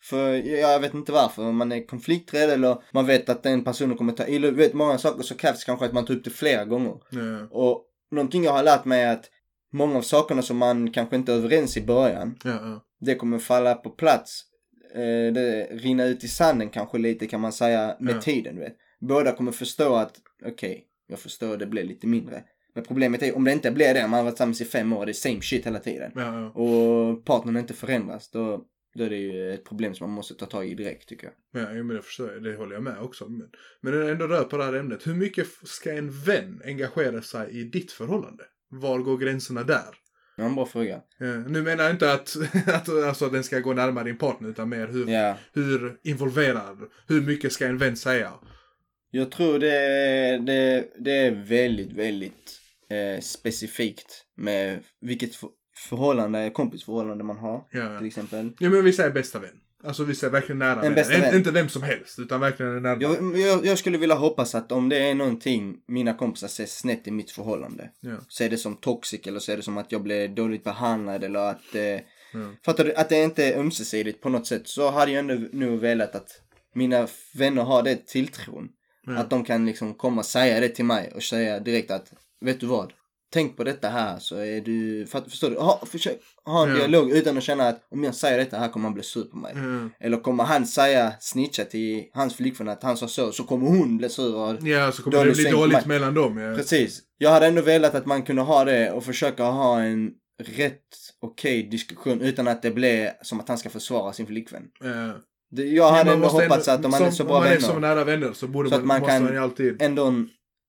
För jag vet inte varför, man är konflikträdd eller man vet att den personen kommer ta illa vet många saker så krävs kanske att man tar upp det flera gånger. ja. Och någonting jag har lärt mig är att många av sakerna som man kanske inte är överens i början, ja, ja. det kommer falla på plats. Eh, det rinna ut i sanden kanske lite kan man säga med Ja. tiden du vet. Båda kommer förstå att okej, jag förstår det blir lite mindre. Men problemet är om det inte blir det, man har varit tillsammans i fem år, det är same shit hela tiden. ja, ja. Och partnern inte förändras, då, då är det ju ett problem som man måste ta tag i direkt tycker jag. Ja, men det förstår jag. Det håller jag med också. Men, men ändå rör på det här ämnet. Hur mycket ska en vän engagera sig i ditt förhållande? Var går gränserna där? Det var en bra fråga. Ja, nu menar jag inte att, att alltså, den ska gå närmare din partner, utan mer hur, Ja. hur involverad, hur mycket ska en vän säga? Jag tror det, det, det är väldigt, väldigt eh, specifikt med vilket för, förhållande, kompisförhållande man har Ja. till exempel. ja, men vi säger bästa vän. Alltså vi säger verkligen nära En bästa vän. Inte vem som helst, utan verkligen en nära. Jag, jag, jag skulle vilja hoppas att om det är någonting mina kompisar ser snett i mitt förhållande. Ja. Så är det som toxic eller så är det som att jag blev dåligt behandlad eller att eh, Ja. Fattar du? Att det inte är ömsesidigt på något sätt. Så hade jag ändå nog velat att mina vänner har det tilltron. Ja. Att de kan liksom komma och säga det till mig och säga direkt att vet du vad? Tänk på detta här så är du, förstår du? Ha, försök ha en Ja. dialog utan att känna att om jag säger detta här kommer han bli sur på mig. Ja. Eller kommer han säga, snitcha till hans flickvän att han sa så, så kommer hon bli sur och Ja, så kommer Dålig det bli dåligt mellan dem. Ja. Precis. Jag hade ändå velat att man kunde ha det och försöka ha en rätt okej diskussion utan att det blir som att han ska försvara sin flickvän. Ja. Det, jag hade Man ändå hoppats att om man som, är så bra om man vänner. är så nära vänner så borde Så man, att man kan- alltid. Ändå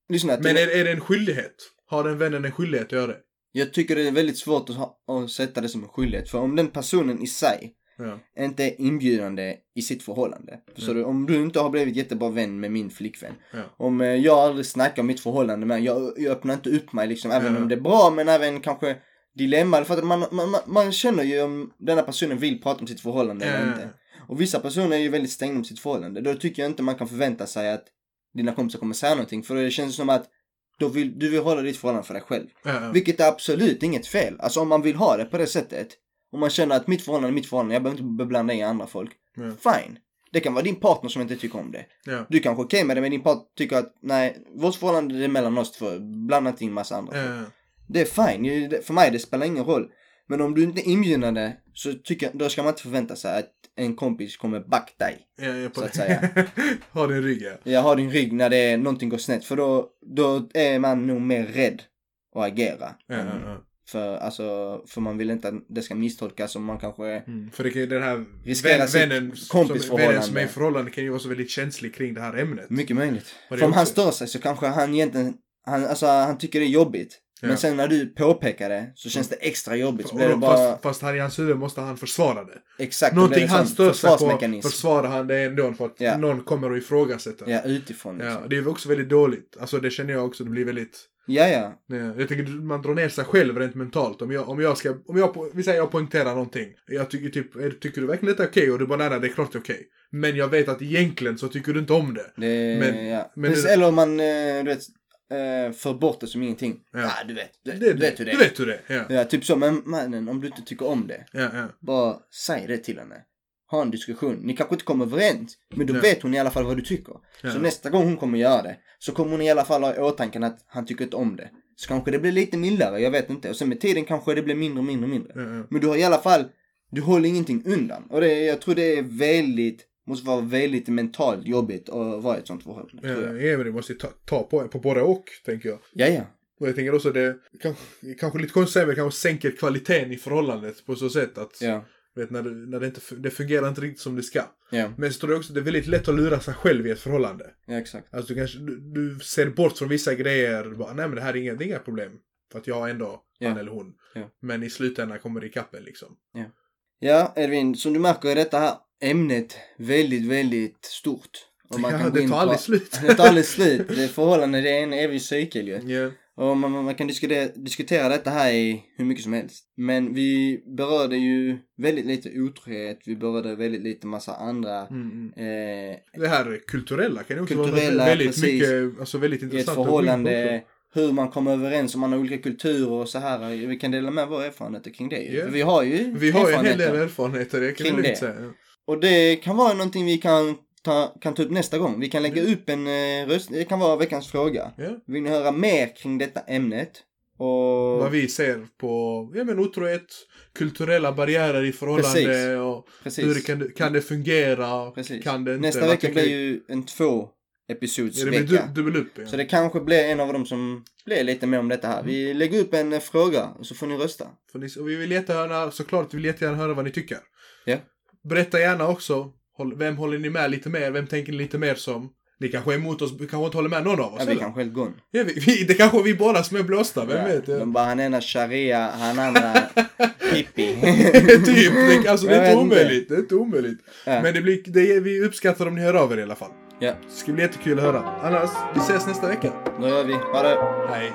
lyssna. Men är, är det en skyldighet? Har den vännen en skyldighet att göra det? Jag tycker det är väldigt svårt att, ha, att sätta det som en skyldighet. För om den personen i sig Ja. inte är inbjudande i sitt förhållande. Förstår Mm. du? Om du inte har blivit jättebra vän med min flickvän. Ja. Om eh, jag aldrig snackar om mitt förhållande med jag, jag öppnar inte upp mig liksom. Även Ja. om det är bra men även kanske dilemma. För att man, man, man, man känner ju om denna personen vill prata om sitt förhållande eller inte. Och vissa personer är ju väldigt stängda om sitt förhållande. Då tycker jag inte man kan förvänta sig att dina kompisar kommer säga någonting. För det känns som att då vill, du vill hålla ditt förhållande för dig själv. Ja. Vilket är absolut inget fel. Alltså om man vill ha det på det sättet. Om man känner att mitt förhållande är mitt förhållande, jag behöver inte beblanda i andra folk. Ja. Fine. Det kan vara din partner som inte tycker om det. Ja. Du kanske är okej med det men din partner tycker att nej, vårt förhållande är mellan oss två. Blanda inte in massa andra. Ja. Det är fine. För mig det spelar ingen roll. Men om du inte är inbjudande så tycker då ska man inte förvänta sig att en kompis kommer back dig. Ja, Så att säga. ha din rygg ja. Jag har din rygg när det är, någonting går snett. För då, då är man nog mer rädd att agera. Ja, ja. För, alltså, för man vill inte att det ska misstolkas som man kanske... Mm. För det kan ju den här Riskera vännen, som, vännen som är i förhållande kan ju vara så väldigt känslig kring det här ämnet. Mycket möjligt. Och För om han stör sig så kanske han egentligen, han, alltså han tycker det är jobbigt. Ja. Men sen när du påpekar det så känns det extra jobbigt. Så Och blir det bara, fast, fast han i hans huvud måste han försvara det. exakt. Någonting han stör sig på försvarar han det ändå för att Ja. någon kommer att ifrågasätta. Ja, utifrån liksom. Ja, det är också väldigt dåligt. Alltså det känner jag också, det blir väldigt... Ja, ja. Ja, jag tänker man drar ner sig själv rent mentalt. Om jag, om jag ska, om jag, vi säger jag poängterar någonting. Jag tycker typ, tycker du verkligen detta är okej? Och du bara nej, nej, det är klart det är okej. Men jag vet att egentligen så tycker du inte om det. Det, Men- ja. men Precis, det- eller om man, eh, du vet, eh, för bort det som ingenting. Ja. Ja, du vet. Du, det, du vet hur det är. Du vet hur det är. Ja, Ja, typ så. Men mannen, om du inte tycker om det. ja, ja. Bara säg det till henne. Ha en diskussion. Ni kanske inte kommer överens. Men då Ja. vet hon i alla fall vad du tycker. Så nästa gång hon kommer göra det. Så kommer hon i alla fall ha i åtanke att han tycker inte om det. Så kanske det blir lite mildare, jag vet inte. Och sen med tiden kanske det blir mindre och mindre och mindre. Men du har i alla fall, du håller ingenting undan. Och det, jag tror det är väldigt, måste vara väldigt mentalt jobbigt att vara i ett sånt förhållande. tror jag. Ja, ja, men det måste ta, ta på, på både och, tänker jag. Ja, ja. Och jag tänker också det, kanske, kanske lite konstigt att säga, men det kanske sänker kvaliteten i förhållandet på så sätt att, Ja. vet, när, det, när det inte, det fungerar inte riktigt som det ska. Ja, Men så tror jag också att det är väldigt lätt att lura sig själv i ett förhållande. ja exakt. Alltså du kanske, du, du ser bort från vissa grejer, du bara, nej men det här är inga, det är inga problem. För att jag har ändå Ja. han eller hon. Ja. Men i slutändan kommer det ikapp liksom. Ja, Edvin, som du märker är detta här ämnet väldigt, väldigt stort. Och Ja, gå det tar på- aldrig slut. Det tar aldrig slut. Det förhållande, det är en evig cykel ju. Ja. Och man, man kan diskutera, diskutera detta här i hur mycket som helst. Men vi berörde ju väldigt lite otrohet, vi berörde väldigt lite massa andra Mm, mm. eh, Det här kulturella kan ju också Kulturella, vara väldigt precis. mycket, alltså väldigt i ett intressant. in på förhållande, hur man kommer överens, om man har olika kulturer och så här. Vi kan dela med våra erfarenheter kring det. För vi har ju Vi har ju en hel del erfarenheter, det kan kring det. säga. Och det kan vara någonting vi kan ta, kan ta upp nästa gång. Vi kan lägga Mm. upp en eh, röst, det kan vara veckans fråga. Ja. Vill ni höra mer kring detta ämnet? Och... Vad vi ser på, ja men otrohet, kulturella barriärer i förhållande Precis. och Precis. hur det kan, kan det fungera, Precis. kan det inte. Nästa vecka blir ju en två episods Ja, det blir vecka. du. Ja. Så det kanske blir en av dem som blir lite mer om detta här. Vi lägger upp en eh, fråga och så får ni rösta. För ni, och vi vill jättegärna, såklart, vi vill jättegärna höra vad ni tycker. Ja. Berätta gärna också, vem håller ni med lite mer, vem tänker ni lite mer som? Ni kanske är emot oss, vi kanske inte håller med någon av oss Ja, vi eller? kanske helt gone. Ja, vi, vi, det kanske är vi båda som är blåsta, vem Ja, vet? Ja. De bara, han ena sharia, han andra hippie. typ, det, alltså det är inte omöjligt. Det är inte omöjligt. Ja. Men det blir, det är, vi uppskattar om ni hör av er i alla fall. Ja, Det ska bli jättekul att höra. Annars, vi ses nästa vecka. då gör vi. Ha det. Hej.